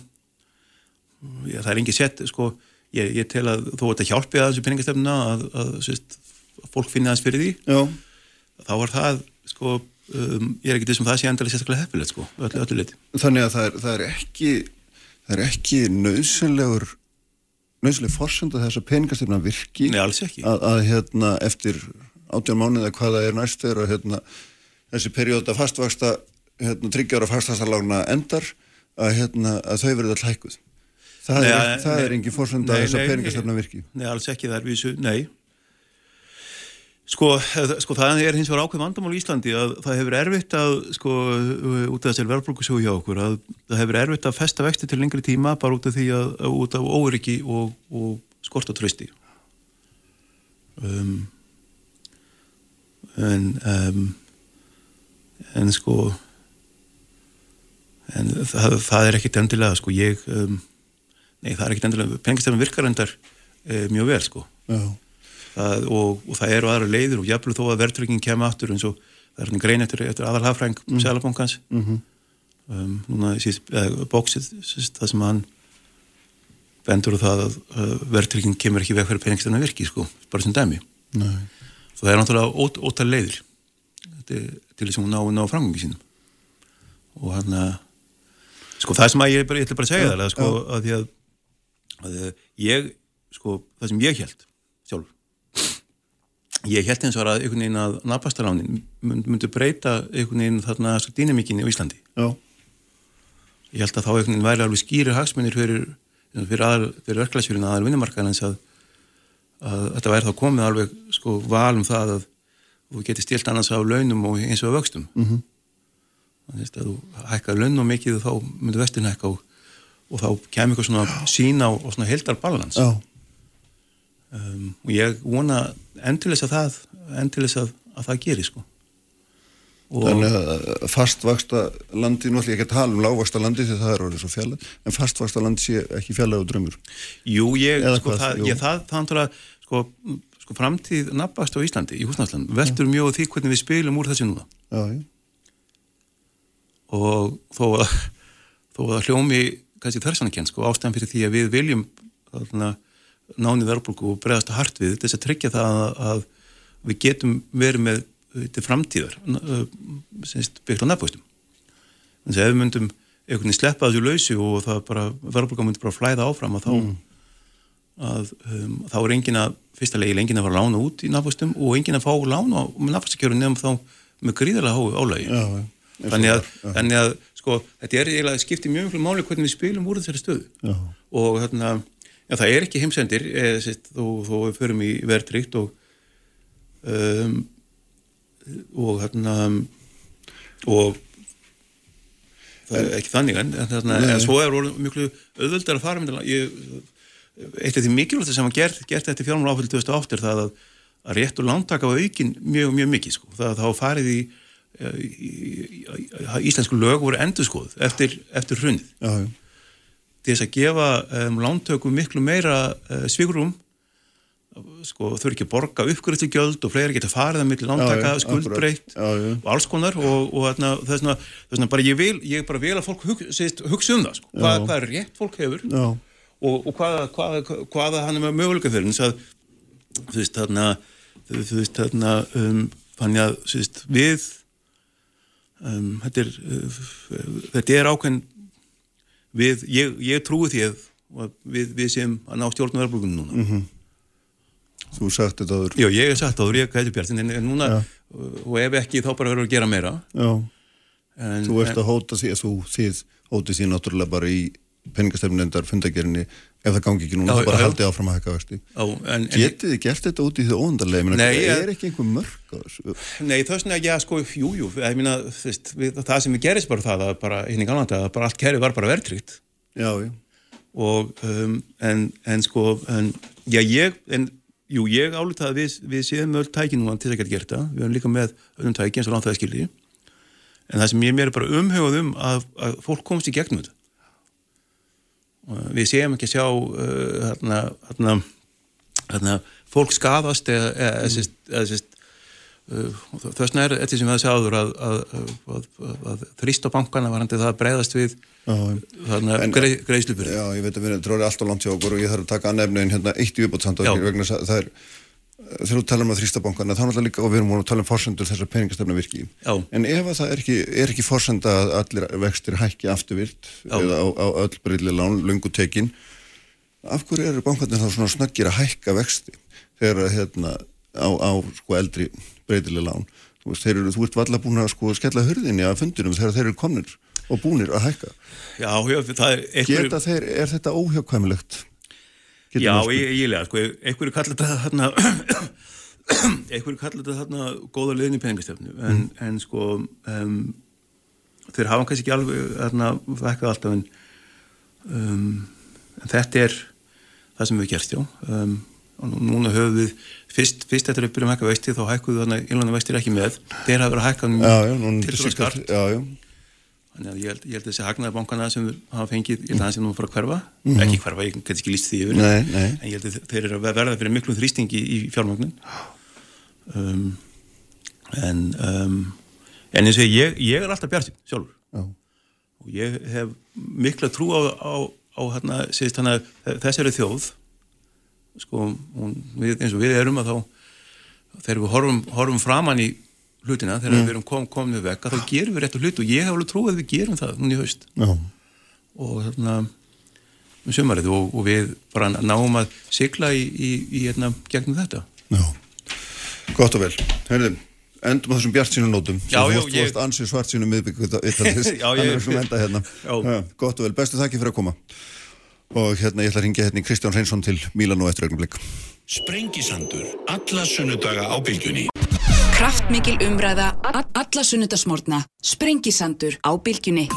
já, það er engin sett sko ég, ég tel að þó að þetta hjálpi að þessu peningastefnuna að, að sést, fólk finna aðeins fyrir því já, þá var það sko um, ég er ekki þessum það sé endalega sérstaklega heppilegt sko, öllu, öllu leiti. þannig að það er, það er ekki það er ekki nöðsynlegur nöðsynleg þess að peningastefna virki Nei, alls ekki. að, að hérna eftir átján mánuði eða hvað það er næst þegar að hérna þessi perióda fastvaksta hérna tryggjára fastastarlána endar að hérna að þau verið all hækkuð það, Nei, er, nei, er engin þess að nei, peningastefna virki Nei, alls ekki, það er vísu, nei. Sko, sko það er hins vegar ákveð vandamál í Íslandi að það hefur erfitt að, sko, út af þessari verðbrukusjóðu hjá okkur, að það hefur erfitt að festa vexti til lengri tíma bara út af því að, út af óryggi og, og skort og trösti. Um, en, um, en sko, en það, það er ekkit endilega, sko, ég, um, nei, það er ekkit endilega, peningastefnum virkar endar e, mjög vel, sko. Það, og, og það eru aðra leiðir og jafnvel þó að verðtrygging kemur aftur eins og það er grein eftir, eftir aðal hafræng mm. Sælabankans Mhm. um, núna síðst, eða, bóksið síðst, það sem hann bendur á það að, að verðtrygging kemur ekki veg fyrir peningstæðan virki sko, bara sem dæmi nei, það er náttúrulega ót, ótal leiðir til þess að hún ná, ná framgangi sínum. Og hann að sko það sem að ég, ég ætla bara að segja það sko, að því að, að ég sko það sem ég held sjálfur ég held eins og að einhvern veginn að napastalánin myndi breyta einhvern veginn þarna sko, dýnamíkinni á Íslandi. Já, ég held að þá einhvern veginn væri alveg skýri hagsmunir fyrir, fyrir, aðal, fyrir verklagsfjörðin aðal vinnumarkaðins að, að þetta væri þá komið alveg sko val um það að þú getur stilt annars á launum og eins og vöxtum mm -hmm. þannig að þú hækkaði launum mikið og þá myndir vestin hækka og, og þá kemur eitthvað svona sín á og svona heldar balans um, og ég vona endilis að það endilis að, að það gerir sko og þannig að fastvaksta landi, ég ekki að tala um lágvaksta landi því það er orðið svo fjallað, en fastvaksta landi sé ekki fjallað og drömmur. jú, ég, Eða sko, hvað, það, jú. ég, það, það náttúrulega, sko, sko framtíð nafnbast á Íslandi, í húsnæðsland veldur mjög því hvernig við spilum úr þessu núna. Já, já, og þó að, þó að hljómi kannski þersanakent sko ástæðan fyrir því að við viljum þarna, náni verðbólku og bregðast hart við þess að tryggja það að, að við getum verið með til framtíðar byggt á nafnbústum þannig að ef við myndum einhvern veginn sleppa þessu lausu og það bara verðbólka myndi bara flæða áfram að þá að um, þá er engin að fyrsta leigil engin að fara að lána út í nafnbústum og engin að fá lána með nafnbústakjörun nefnum þá með gríðarlega háu álægi já, þannig að, já. þannig að sko, þetta er eiginlega skiptið mjög mjög máli hvernig við spilum úr þessari stöðu. Já. og þarna, já, það er ekki heimsendir eða, sérst, þó, þó við förum í verðtrykt og um, og þarna og það er ekki þannig en, þarna, en svo er miklu auðvöldar að fara með ég, eitt af því mikilvægt sem að gert, gert þetta fjármála áfæld 2008 er það að, að rétt og lántaka var aukin mjög, mjög mikið sko. það þá farið í, í, í, í íslensku lög voru endurskoð eftir, eftir hrunnið til þess að gefa um, lántöku miklu meira uh, svigurum sko eru ekki að borga uppgriðstu gjöld og fleiri geta farið að milli lántaka, skuldbreytt og alls konar og, og þarna, þessna, þessna bara ég vil, ég bara vil að fólk hug, sést, hugsa um það sko, hvað, Já. hvað er rétt fólk hefur Já. Og, og hvaða, hvaða, hvaða hann er með möguleika fyrir þess að þú veist þarna þú þú veist þarna um, þannig að þú veist, við um, þetta er uh, þetta er ákveðin við, ég, ég trúi því að við, við séum að ná stjórnum verðbúkunum núna Mhm. Þú hefur sagt þetta áður. Já, ég hef sagt áður, ég gæti bjart en, núna, og ef ekki þá bara verður að gera meira Já. en, Þú ert að hóta því að þú þið hótið því náttúrulega bara í peningastefnendar fundagerinni ef það gangi ekki núna, þú bara já, haldið áfram að hækka vexti. Getið þið gert þetta út í því óundarlega? Nei, Nei, ég- er ekki einhver mörg? Nei, það er svona, já, sko, jú, jú, það sem við gerist bara það, að bara, hinn í galvandi, að bara allt kerfi var bara verðtrygt Já, já. og, um, en, en sko, en, já, ég, en, jú, ég álita að við, við séum öll tæki núna til þess að geta gert það, við erum líka með öllum tæki eins og langt það skilji, en það sem ég mér er bara umhugað um að, að fólk komst í gegnum þetta. Við séum ekki að sjá, uh, þarna, þarna, þarna, fólk eða Uh, þess vegna er þetta sem við áður að, að, að, þrýst á bankana varandi það að breyðast við Já, þarna En- grei, greiðslubyrði. Já, ég veit að við erum dróðið alltaf langt hjá okkur og ég þarf að taka annefni en hérna eitt í viðbót samt á Já. því vegna það er þegar þú talar um að þrýsta bankana þá náttúrulega líka og við erum múin að tala um forsendur þessar peningastefna virki Já. en ef að það er ekki, er ekki forsenda að allir vextir hækki afturvirt Já. eða á, á öll breyðli lán, lungu tekin af hverju eru bankarnir þá svona snöggir að hækka vexti þegar hérna á, á sko eldri breyðli lán þú veist, þeir eru, þú ert valla búin að sko skella hurðinni að fundinum þegar þeir eru komnir og búnir að hækka Já, já, það er einhverju, Geta þeir, er þetta óhjákvæmilegt? Já, ég, ég lega, sko, einhverju kallar þetta þarna, einhverju kallar þetta þarna góða liðin í peningastefnu, en, Mm. en sko, um, þeir hafa kannski ekki alveg þarna vekkað alltaf, en, um, en þetta er það sem við gerst, já, um, og nú- núna höfum við, fyrst, fyrst eftir að byrjum að hækka vexti, þá hækkuðu þarna innlána vextir ekki með, þeir hafa verið að hækka núna til þess síðast- skart, Já, já, Þannig að ég held, ég held þessi hagnaði bankana sem hafa fengið, ég held að það sem nú fara að hverfa, Mhm. ekki hverfa, ég get ekki líst því yfir, Nei, nei. en ég held að þeir eru að verða fyrir miklu þrýstingi í fjármagnin. Um, en, um, en eins og ég, ég er alltaf bjartinn sjálfur já, og ég hef mikla trú á, á, á hérna, síðust hann að þessari þjóð, sko, hún, við, eins og við erum að þá, þegar við horfum, horfum framann í hlutina, þegar Mm. við erum kom, komið vekk, að þá gerum við réttu hluti og ég hef alveg trú að við gerum það núna í haust já, og þarna með sumarið og, og við bara náum að sigla í, í, í hérna, gegnum þetta. já. Gott og vel. Herðum, endum á þessum bjart sínum nótum. Já, já, varst- Þú ég- varst ansið svart sínum miðbygg yttalins. Já, ég- hérna. Já. Gott og vel, bestu þakki fyrir að koma. Og hérna, ég ætla að ringja hérna Kristján Hreinsson til Mílan og eftir augnablik. Sprengisandur, alla sunnudaga á bylgjunni. Kraftmikil umræða, alla sunnudasmórna. Sprengisandur á bylgjunni.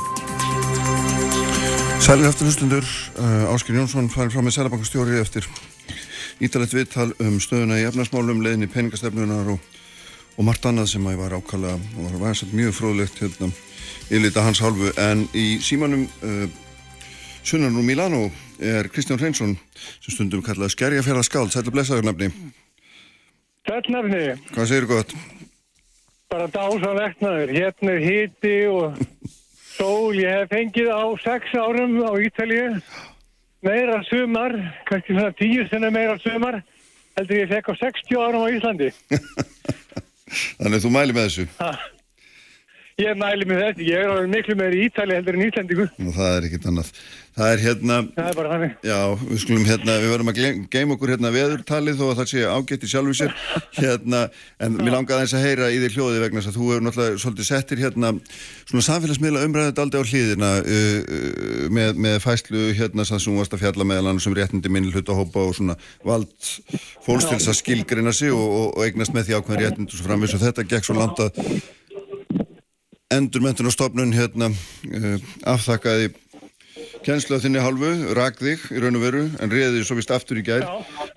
Sælir eftir hlustundur, uh, Áskil Jónsson farin fram með Sælabankastjóri eftir ítalegt viðtal um stöðuna í efnarsmálum, leðin í peningastefnunar og, og margt annað sem að ég var ákala og var væðsett mjög fróðlegt hérna í lita hans hálfu en í símanum uh, Sunnarnú Milano er Kristján Hreinsson sem stundum kallaði Skerjafjara skáld, sætla blessaður nafni Sætnafni, Hvað segir gott? bara dásan veknaður, hérna er hiti og sól, ég hef fengið á sex árum á Ítalíu, meira sumar, kannski svona tíu sinna meira sumar, heldur ég fekk á 60 árum á Íslandi. Þannig að þú mæli með þessu? Ha, ég mæli með þetta, ég er alveg miklu meira í Ítali heldur en Íslandingu, það er ekkit annað. Það er hérna það er bara þannig. Já, við skulum hérna, við verðum að geima okkur hérna veðurtalið þó að það sé ágætt í sjálfu sér. Hérna, en mér langaði eins að heyra í því hljóði vegna þess að þú hefur náttúrulega svolítið settir hérna svona samfélagsmiðla umræðið aldrei á hlýðina uh, uh, með, með fæslu hérna sem þú varst að fjalla meðal annars um réttindi minni hlutahópa og svona vald fólks til þess að skilgrina sig og, og, og eignast með því ákveðin réttindi og svo framvis og þetta gekk svo langt að endurmentunarstofnun hérna uh, afþakkaði kennslu að þinni hálfu, rak þig í raun og veru, en reyði svo vist aftur í gær.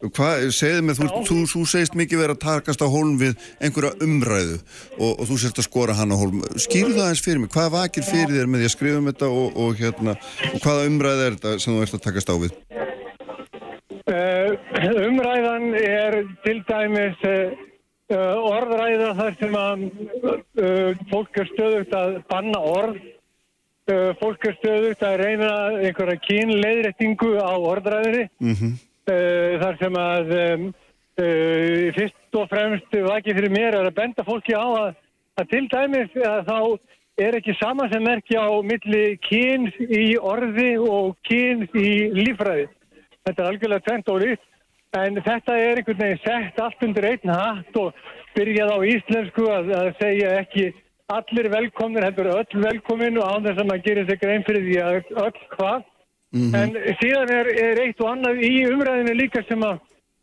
Hvað, segðu mig, þú, þú, þú segist mikið verið að takast á hólm við einhverja umræðu og, og þú sérst að skora hann á hólm. Skýrðu það eins fyrir mig, hvað vakir fyrir þér með því að skrifa um þetta og, og hérna, og hvaða umræða er þetta sem þú ert að takast á við? Uh, umræðan er til dæmis uh, orðræða þar sem að uh, fólk er stöðugt að banna orð. Uh, fólk er stöðugt að reyna einhverja kynleiðrættingu á orðræðinni Mm uh, þar sem að fyrst og fremst vakið fyrir mér er að benda fólki á að, að til dæmis að þá er ekki sama sem merkja á milli kyns í orði og kyns í lífræði. Þetta er algjörlega tvent og lít en þetta er einhvern veginn sett allt undir einn hatt og byrjað á íslensku að, að segja ekki allir velkomnir, heldur öll velkomin og án þess að maður gerir sig grein fyrir því að öll hvað. En síðan er, er eitt og annað í umræðinu líka sem að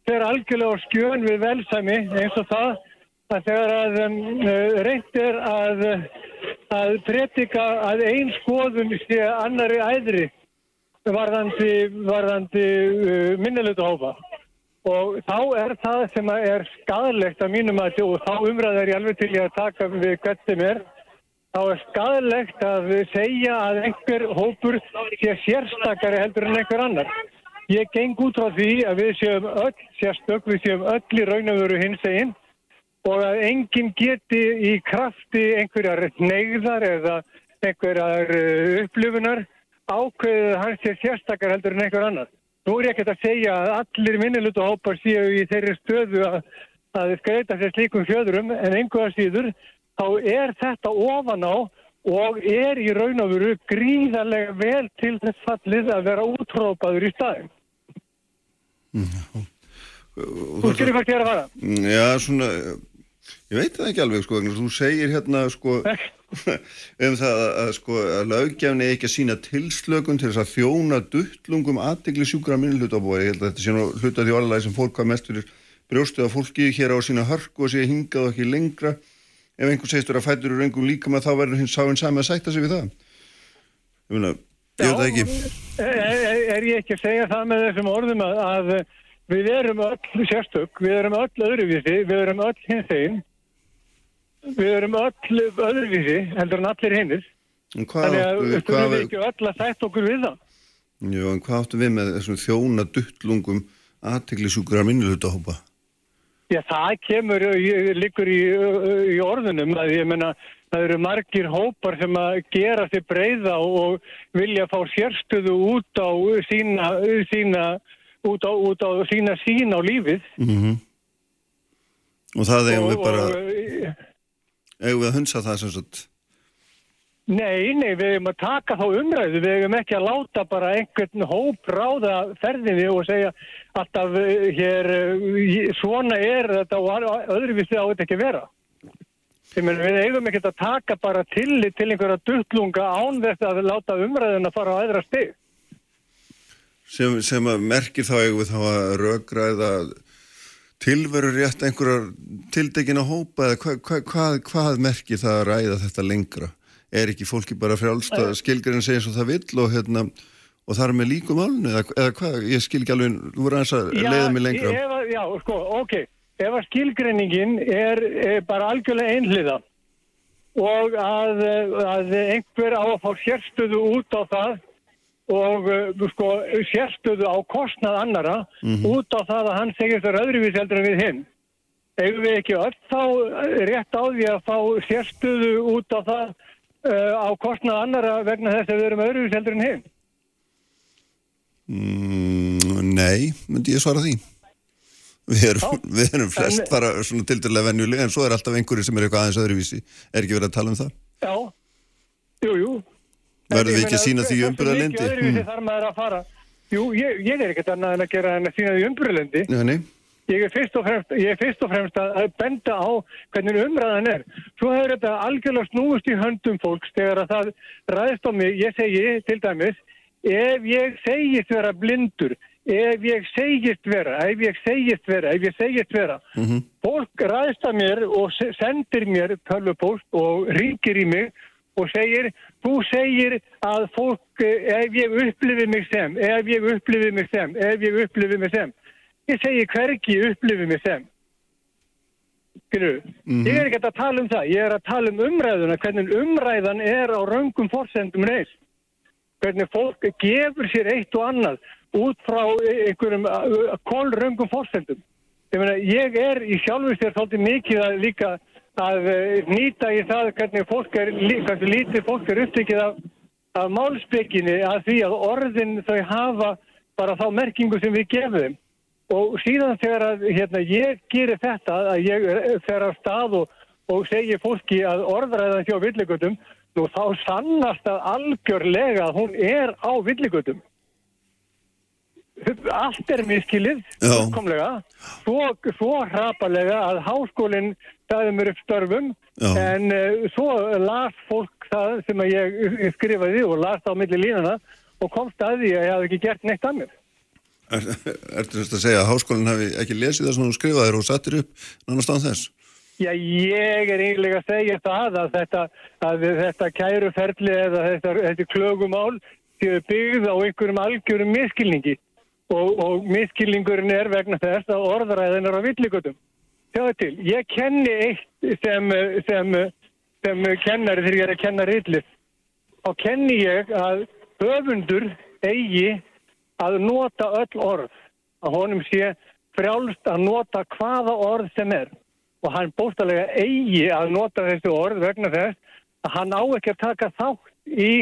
fer algjörlega á skjön við velsæmi eins og það að þegar að um, reynt er að, að predika að ein skoðun sé annari æðri varðandi, varðandi uh, minnilegtu hópa. Og þá er það sem er skadalegt að mínum að og þá umræða er ég alveg til ég að taka við hvert sem er. Þá er skadalegt að segja að einhver hópur sé sérstakari heldur en einhver annar. Ég geng út frá því að við séum öll sérstök, við séum öll í raunavöru hins einn og að enginn geti í krafti einhverjar neyðar eða einhverjar uh, upplifunar ákveðið að hann sé sérstakar heldur en einhver annar. Nú er ég ekkert að segja að allir minnilutu hópar séu í þeirri stöðu að, að skreita sér slíkum fjöðurum en einhverja síður þá er þetta ofan á og er í raun og veru gríðarlega vel til þess fallið að vera útrópaður í staðin. Þú skilur hvað er að fara? Já, svona, ég veit það ekki alveg, sko, að þú segir hérna, sko, um það að, að, sko, að löggefni ekki að sína tilslökun til þess að þjóna duttlungum aðdegli sjúkra minnlutabói. Ég held að þetta sé nú hluta því orðalæði sem fólk hvað mest fyrir brjóstið á fólki hér á sína hörku og sé hingað og ekki lengra. Ef einhver segist vera fættur úr einhverjum líkama þá verður hins sáinn sami að sætta sig við það. Ég meina, ég veit það ekki. Er, er, er ég ekki að segja það með þessum orðum að, að við erum öll sérstök, við erum öll öðruvísi, við erum öll hins einn, við erum öll öðruvísi heldur en allir hinnir. En hvað Þannig að við erum ekki öll að sætt okkur við það. Jú, en hvað áttu við með þessum þjóna duttlungum aðtegli sjúkra minnlutahópa? Já, það kemur, í- liggur í, í orðunum að ég menna það eru margir hópar sem að gera sér breyða og vilja fá sérstöðu út á sína, sína út á, út á sína sín á lífið. Mm Og það eigum við bara, og, eigum við að hunsa það sem sagt. Nei, nei, við eigum að taka þá umræðu, við eigum ekki að láta bara einhvern hóp ráða ferðinni og segja alltaf eh, hér, eh, svona er þetta og öðruvísi á þetta ekki að vera. Meni, við eigum ekki að taka bara tillit til einhverja duttlunga án þess að láta umræðuna fara á aðra stig. Sem, sem að merkir þá eigum við þá að röggræða tilveru rétt einhverjar tildekina hópa eða hvað, hvað, hvað, hvað merkir það að ræða þetta lengra? Er ekki fólki bara frjálst að skilgurinn segja eins og það vill og hérna og það er með líkum álun eða, eða hvað, ég skil ekki alveg þú voru aðeins að leiða mig lengra. ef, að- já, sko, ok, ef að skilgreiningin er, er bara algjörlega einhliða og að, að einhver á að fá sérstöðu út á það og uh, sko, sérstöðu á kostnað annara út á það að hann segir þar öðruvís heldur en við hinn. Eigum við ekki öll þá rétt á því að fá sérstöðu út á það uh, á kostnað annara vegna þess að við erum öðruvís heldur en hinn? mm, Nei, myndi ég svara því Við erum, við erum flest bara svona tildulega venjuleg en svo er alltaf einhverju sem er eitthvað aðeins öðruvísi er ekki verið að tala um það Já, jú, jú. Verðum við ekki að sýna því öðruvísi Mm. Jú, ég, ég er ekkert annað en að gera en að sína því nei, Ég er fyrst og fremst, ég er fyrst og fremst að að benda á hvernig umræðan er. Svo hefur þetta algjörlega snúist í höndum fólks þegar að það ræðist á mig. Ég segi til dæmis, ef ég segist vera blindur, ef ég segist vera, ef ég segist vera, ef ég segist vera. Fólk ræðist að mér og se- sendir mér tölvupóst og ringir í mig og segir, þú segir að fólk, eh, ef ég upplifi mig sem, ef ég upplifi mig sem, ef ég upplifi mig sem. Ég segi hvergi upplifi mig sem. Skilju, ég er ekki að tala um það, ég er að tala um umræðuna, hvernig umræðan er á raungum forsendum reist. Hvernig fólk gefur sér eitt og annað út frá einhverjum kólraungum forsendum. Ég meina, ég er í sjálfur sér svolítið mikið að líka að eh, nýta í það hvernig fólk er, hversu lítið fólk er upptekið af, af málspekinni að því að orðin þau hafa bara þá merkingu sem við gefum þeim. Og síðan þegar að hérna, ég gerir þetta að ég eh, fer af stað og, og segi fólki að orðræðan hjá villigötum, nú þá sannast að algjörlega að hún er á villigötum. Allt er miskilið, Já. fullkomlega, svo, svo hrapalega að háskólinn staði mér upp störfum, Já. en uh, svo las fólk það sem að ég, skrifaði og las það á milli línana og komst að því að ég hafði ekki gert neitt að mér. er, Ertu þess að segja að háskólinn hafi ekki lesið það sem þú skrifaðir og sattir upp nánast án þess? Já, ég er eiginlega að segja það að þetta, að þetta kæruferli eða þetta, þetta klögumál séu byggð á einhverjum algjörum miskilningi og, og miskilningurinn er vegna þess að orðræðin er á villigutum. Sjáðu til, ég kenni eitt sem, sem, sem kennari þegar ég er að kenna rillið. Þá kenni ég að höfundur eigi að nota öll orð. Að honum sé frjálst að nota hvaða orð sem er og hann bóstalega eigi að nota þessu orð vegna þess að hann á ekki að taka þátt í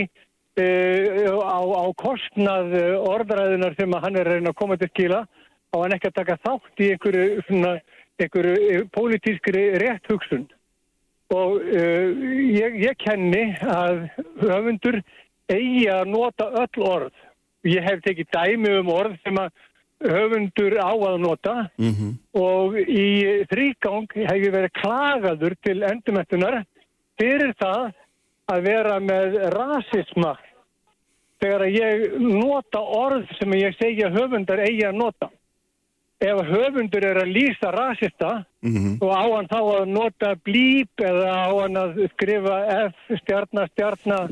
á, á kostnað uh, orðræðunar sem að hann er að koma til skila á hann ekki að taka þátt í einhverju, svona, einhverju uh, pólitískri rétt hugsun og uh, ég, ég kenni að höfundur eigi að nota öll orð. Ég hef tekið dæmi um orð sem að höfundur á að nota. Mm og í þrýgang hef ég verið klagaður til endurmettunar fyrir það að vera með rasisma þegar að ég nota orð sem ég segja höfundar eigi að nota. Ef höfundur er að lýsa rasista -hmm. og á hann þá að nota blíp eða á hann að skrifa F, stjarnar, stjarnar,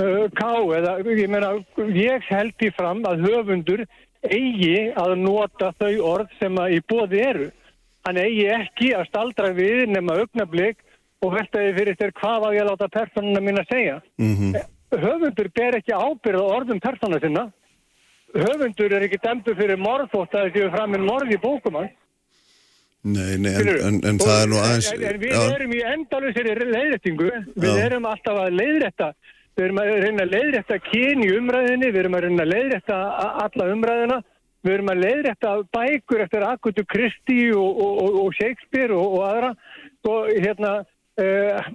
uh, K eða ég meina, ég held því fram að höfundur eigi að nota þau orð sem að í bóði eru. Hann eigi ekki að staldra við nema augnablík og veltaði fyrir þér hvað á ég að láta personuna mín að segja. Mm Höfundur ber ekki ábyrð á orðum persóna sinna. Höfundur er ekki dæmdur fyrir morðótt að þessi framin morð í bókum hans. Nei, nei, en, en, en það er nú aðeins En, en við já, erum í endalusir leiðrættingu, við Já. erum alltaf að leiðrætta, við erum að reyna að leiðrætta kyn í umræðinni, við erum að reyna að leiðrætta alla umræðina, við erum að leiðrætta bækur eftir Akutu Kristi og, og, og, og Shakespeare og, og aðra og hérna uh,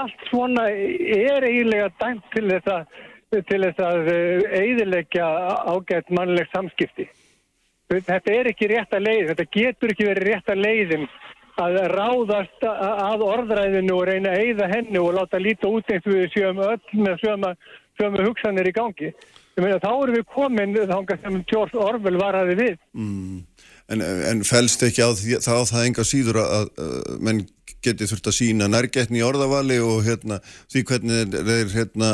allt svona er eiginlega dæmt til þess að til þess að eiðilegja ágætt mannleg samskipti. Þetta er ekki rétta leið, þetta getur ekki verið rétta leiðin að ráðast að orðræðinu og reyna að eyða henni og láta líta út eins við séum öll með söma, sömu hugsanir í gangi. Meina, þá erum við komin þangað sem George Orwell varaði við. en, en fælst ekki á á það enga síður að, að, að menn geti þurft að sína nærgetni í orðavali og hérna, því hvernig þeir, þeir hérna,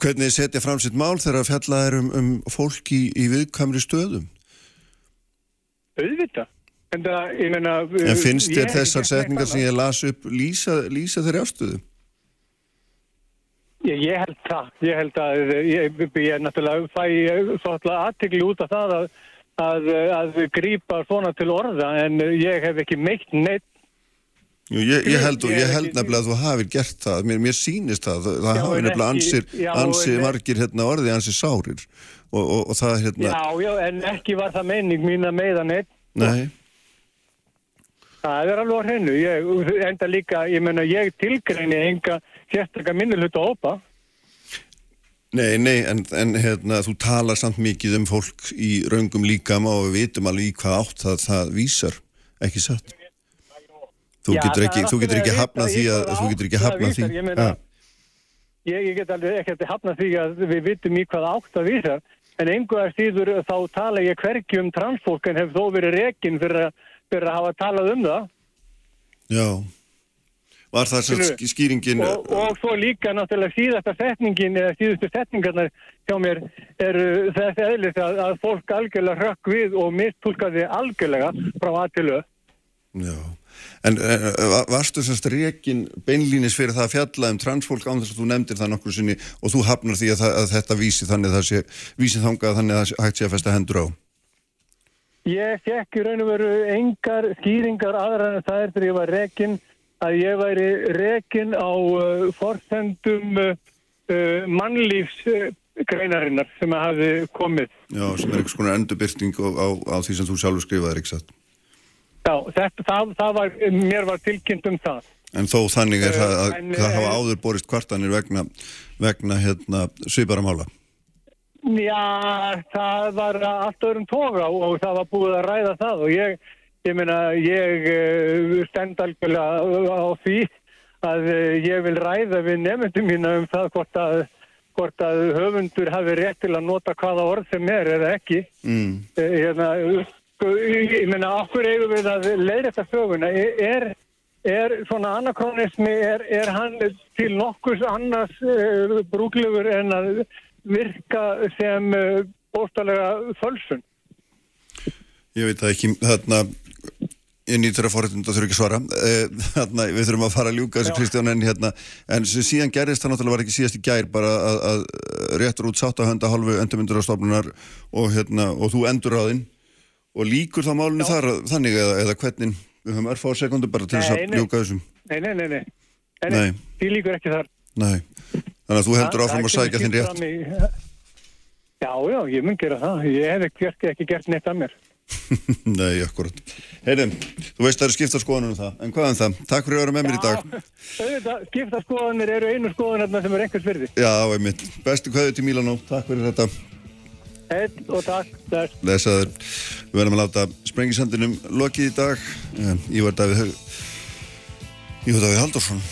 hvernig setja fram sitt mál þegar að fjalla er um, um fólk í, í viðkamri stöðum? Auðvitað. En, það, ég meina, En finnst þér þessar setningar sem ég las upp lýsa, lýsa þeirri ástöðu? Ég, ég held það. Ég held að ég, ég er náttúrulega fæ aðtikli út af það að, að, að grípa svona til orða en ég hef ekki meitt neitt. Jú, ég, ég held, Ég ég held nefnilega að þú hafið gert það, mér, mér sýnist það, það Já, hafi en nefnilega ansir, já, ansi en- margir hérna orði, ansi sárir og, og, og það hérna, Já, já, en ekki var það meining mín að meiða neitt. nei, Það er alveg á hreinu. Ég enda líka, ég meina, ég tilgreini enga sérstakka minnuluta hópa. nei, nei, en, en hérna, þú talar samt mikið um fólk í raungum líkama og við vitum alveg í hvað átt það, það vísar, ekki satt. Þú Já, getur ekki, er þú getur ekki hafnað því að, þú getur ekki hafnað því. ég meina-. Ég, ég get alveg ekkert hafna því að við vitum í hvað átt að vísa. En einhver að síður þá tala ég hverki um transfólk en hef þó verið rekin fyrir, fyrir að hafa talað um það. Já, var það Skilurðu? skýringin, Og, og svo líka náttúrulega síðasta setningin eða síðustu setningarnar hjá mér eru þessi eðlis að, að fólk algjörlega rökk við og mistúlkaði algjörlega frá að til öð. já, en, va- varstu semst rekin beinlínis fyrir það að fjalla um transfólk án þess að þú nefndir það nokkur sinni og þú hafnar því að, það, að þetta vísi þannig að það sé, vísi þangað þannig að það hægt sé að festa hendur á. Ég fekk í raun og veru engar skýringar aðra en það er þegar ég var rekin að ég væri rekin á uh, forsendum uh, uh, mannlífsgreinarinnar sem að hafi komið. Já, sem er einhvers konar endurbyrting á, á, á því sem þú sjálfur skrifaðir, ekki satt? Já, þetta, það, það var, mér var tilkynnt um það. En þó þannig er Eh, það að en, það hafa eh, áður borist kvartanir vegna, vegna hérna, sviparamála. Já, það var allt öðrum toga og, og það var búið að ræða það og ég, ég meina, ég uh, stend algjörlega á því að ég vil ræða við nefndum mína um það hvort að, hvort að höfundur hafi rétt til að nota hvaða orð sem er eða ekki. Mm. Eh, Hérna, sko, ég meina, okkur eigum við að leiða þetta söguna. Er, er svona anakronismi, er, er hann til nokkurs annars uh, brúklegur en að virka sem uh, bóstalega fölsun? Ég veit það ekki, þarna, ég nýttur að forréttinda þurfi ekki að svara. Þarna, við þurfum að fara að ljúka þessu Já. Kristján en hérna, en síðan gerist það náttúrulega var ekki síðast í gær bara að, að réttur út sáttahönda hálfu endurmyndurastofnunar og hérna, og þú endur á þinn og líkur þá málunni þar þannig eða, eða hvernig, við höfum örfá sekundu bara til þess að ljúka þessum. Nei, nei, nei, nei. nei, Nei. Því líkur ekki þar. Nei, þannig að þú heldur Það- áfram það að sækja þinn rétt. í- Já, já, ég mun gera það. Ég hef ekki, ekki gert neitt að mér. Nei, akkurat. Heyrðum, þú veist það eru skipta skoðanum það, en hvað um það? Takk fyrir að vera með mér í dag. Skipta skoðanir eru einu skoðanarna sem er einhvers virði. Já, einmitt. Bestu kveðu til Mílanó, takk fyrir þetta. Eitt og takk. Lesaður, við verðum að láta sprengisandinum lokið í dag. Ívar Davíð Ívar Davíð Haldursson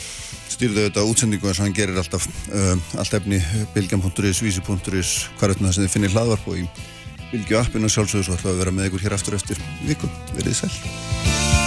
stýrði auðvitað útsendingu eins og hann gerir alltaf um, allt efni bilgjam.is, vísi.is, þetta sem þið finnir hlaðvarp og í Bilgju appinu sjálfsögðu svo ætlaðu að vera með ykkur hér aftur eftir viku. Verðið sæl.